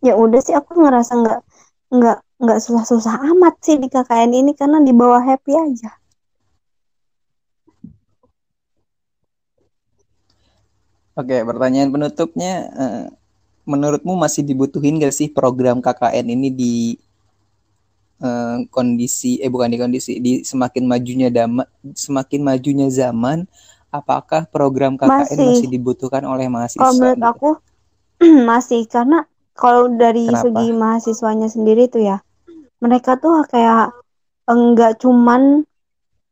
Ya udah sih aku ngerasa nggak nggak nggak susah-susah amat sih di KKN ini karena di bawah happy aja. Oke, pertanyaan penutupnya, eh, menurutmu masih dibutuhin gak sih program KKN ini di uh, kondisi, eh bukan di kondisi, di semakin majunya dama, semakin majunya zaman, apakah program KKN masih, masih dibutuhkan oleh mahasiswa? Kalau menurut gitu? aku masih, karena kalau dari Kenapa? segi mahasiswanya sendiri tuh ya mereka tuh kayak enggak cuman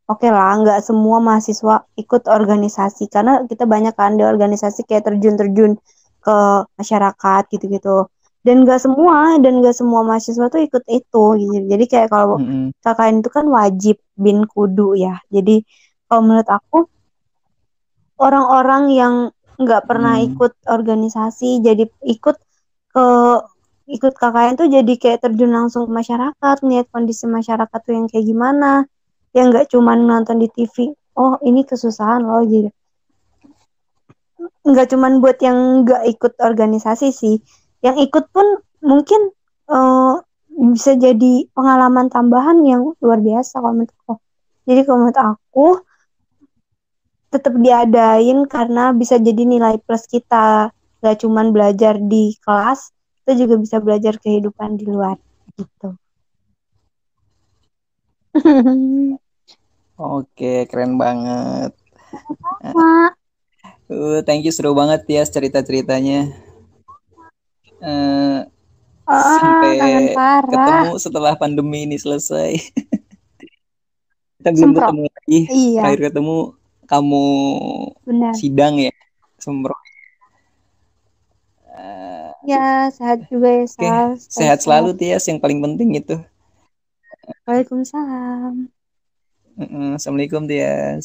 oke okay lah enggak semua mahasiswa ikut organisasi karena kita banyak kan di organisasi kayak terjun-terjun ke masyarakat gitu-gitu dan enggak semua dan enggak semua mahasiswa tuh ikut itu gitu jadi kayak kalau mm -hmm. KKN itu kan wajib bin kudu ya jadi kalau menurut aku orang-orang yang nggak pernah mm. ikut organisasi jadi ikut ke ikut KKN tuh jadi kayak terjun langsung ke masyarakat, lihat kondisi masyarakat tuh yang kayak gimana, yang nggak cuma nonton di TV, oh ini kesusahan loh gitu. Nggak cuma buat yang nggak ikut organisasi sih, yang ikut pun mungkin uh, bisa jadi pengalaman tambahan yang luar biasa kalau menurut aku. Jadi kalau menurut aku tetap diadain karena bisa jadi nilai plus kita gak cuman belajar di kelas kita juga bisa belajar kehidupan di luar gitu Oke, keren banget. Uh, thank you seru banget ya cerita-ceritanya. Uh, oh, sampai ketemu setelah pandemi ini selesai. Kita belum ketemu lagi. Iya. Terakhir ketemu kamu Benar. sidang ya, Semprot. Ya, sehat juga ya, Sal. Okay. Sehat selalu, Tias. Yang paling penting itu. Waalaikumsalam. Assalamualaikum, Tias.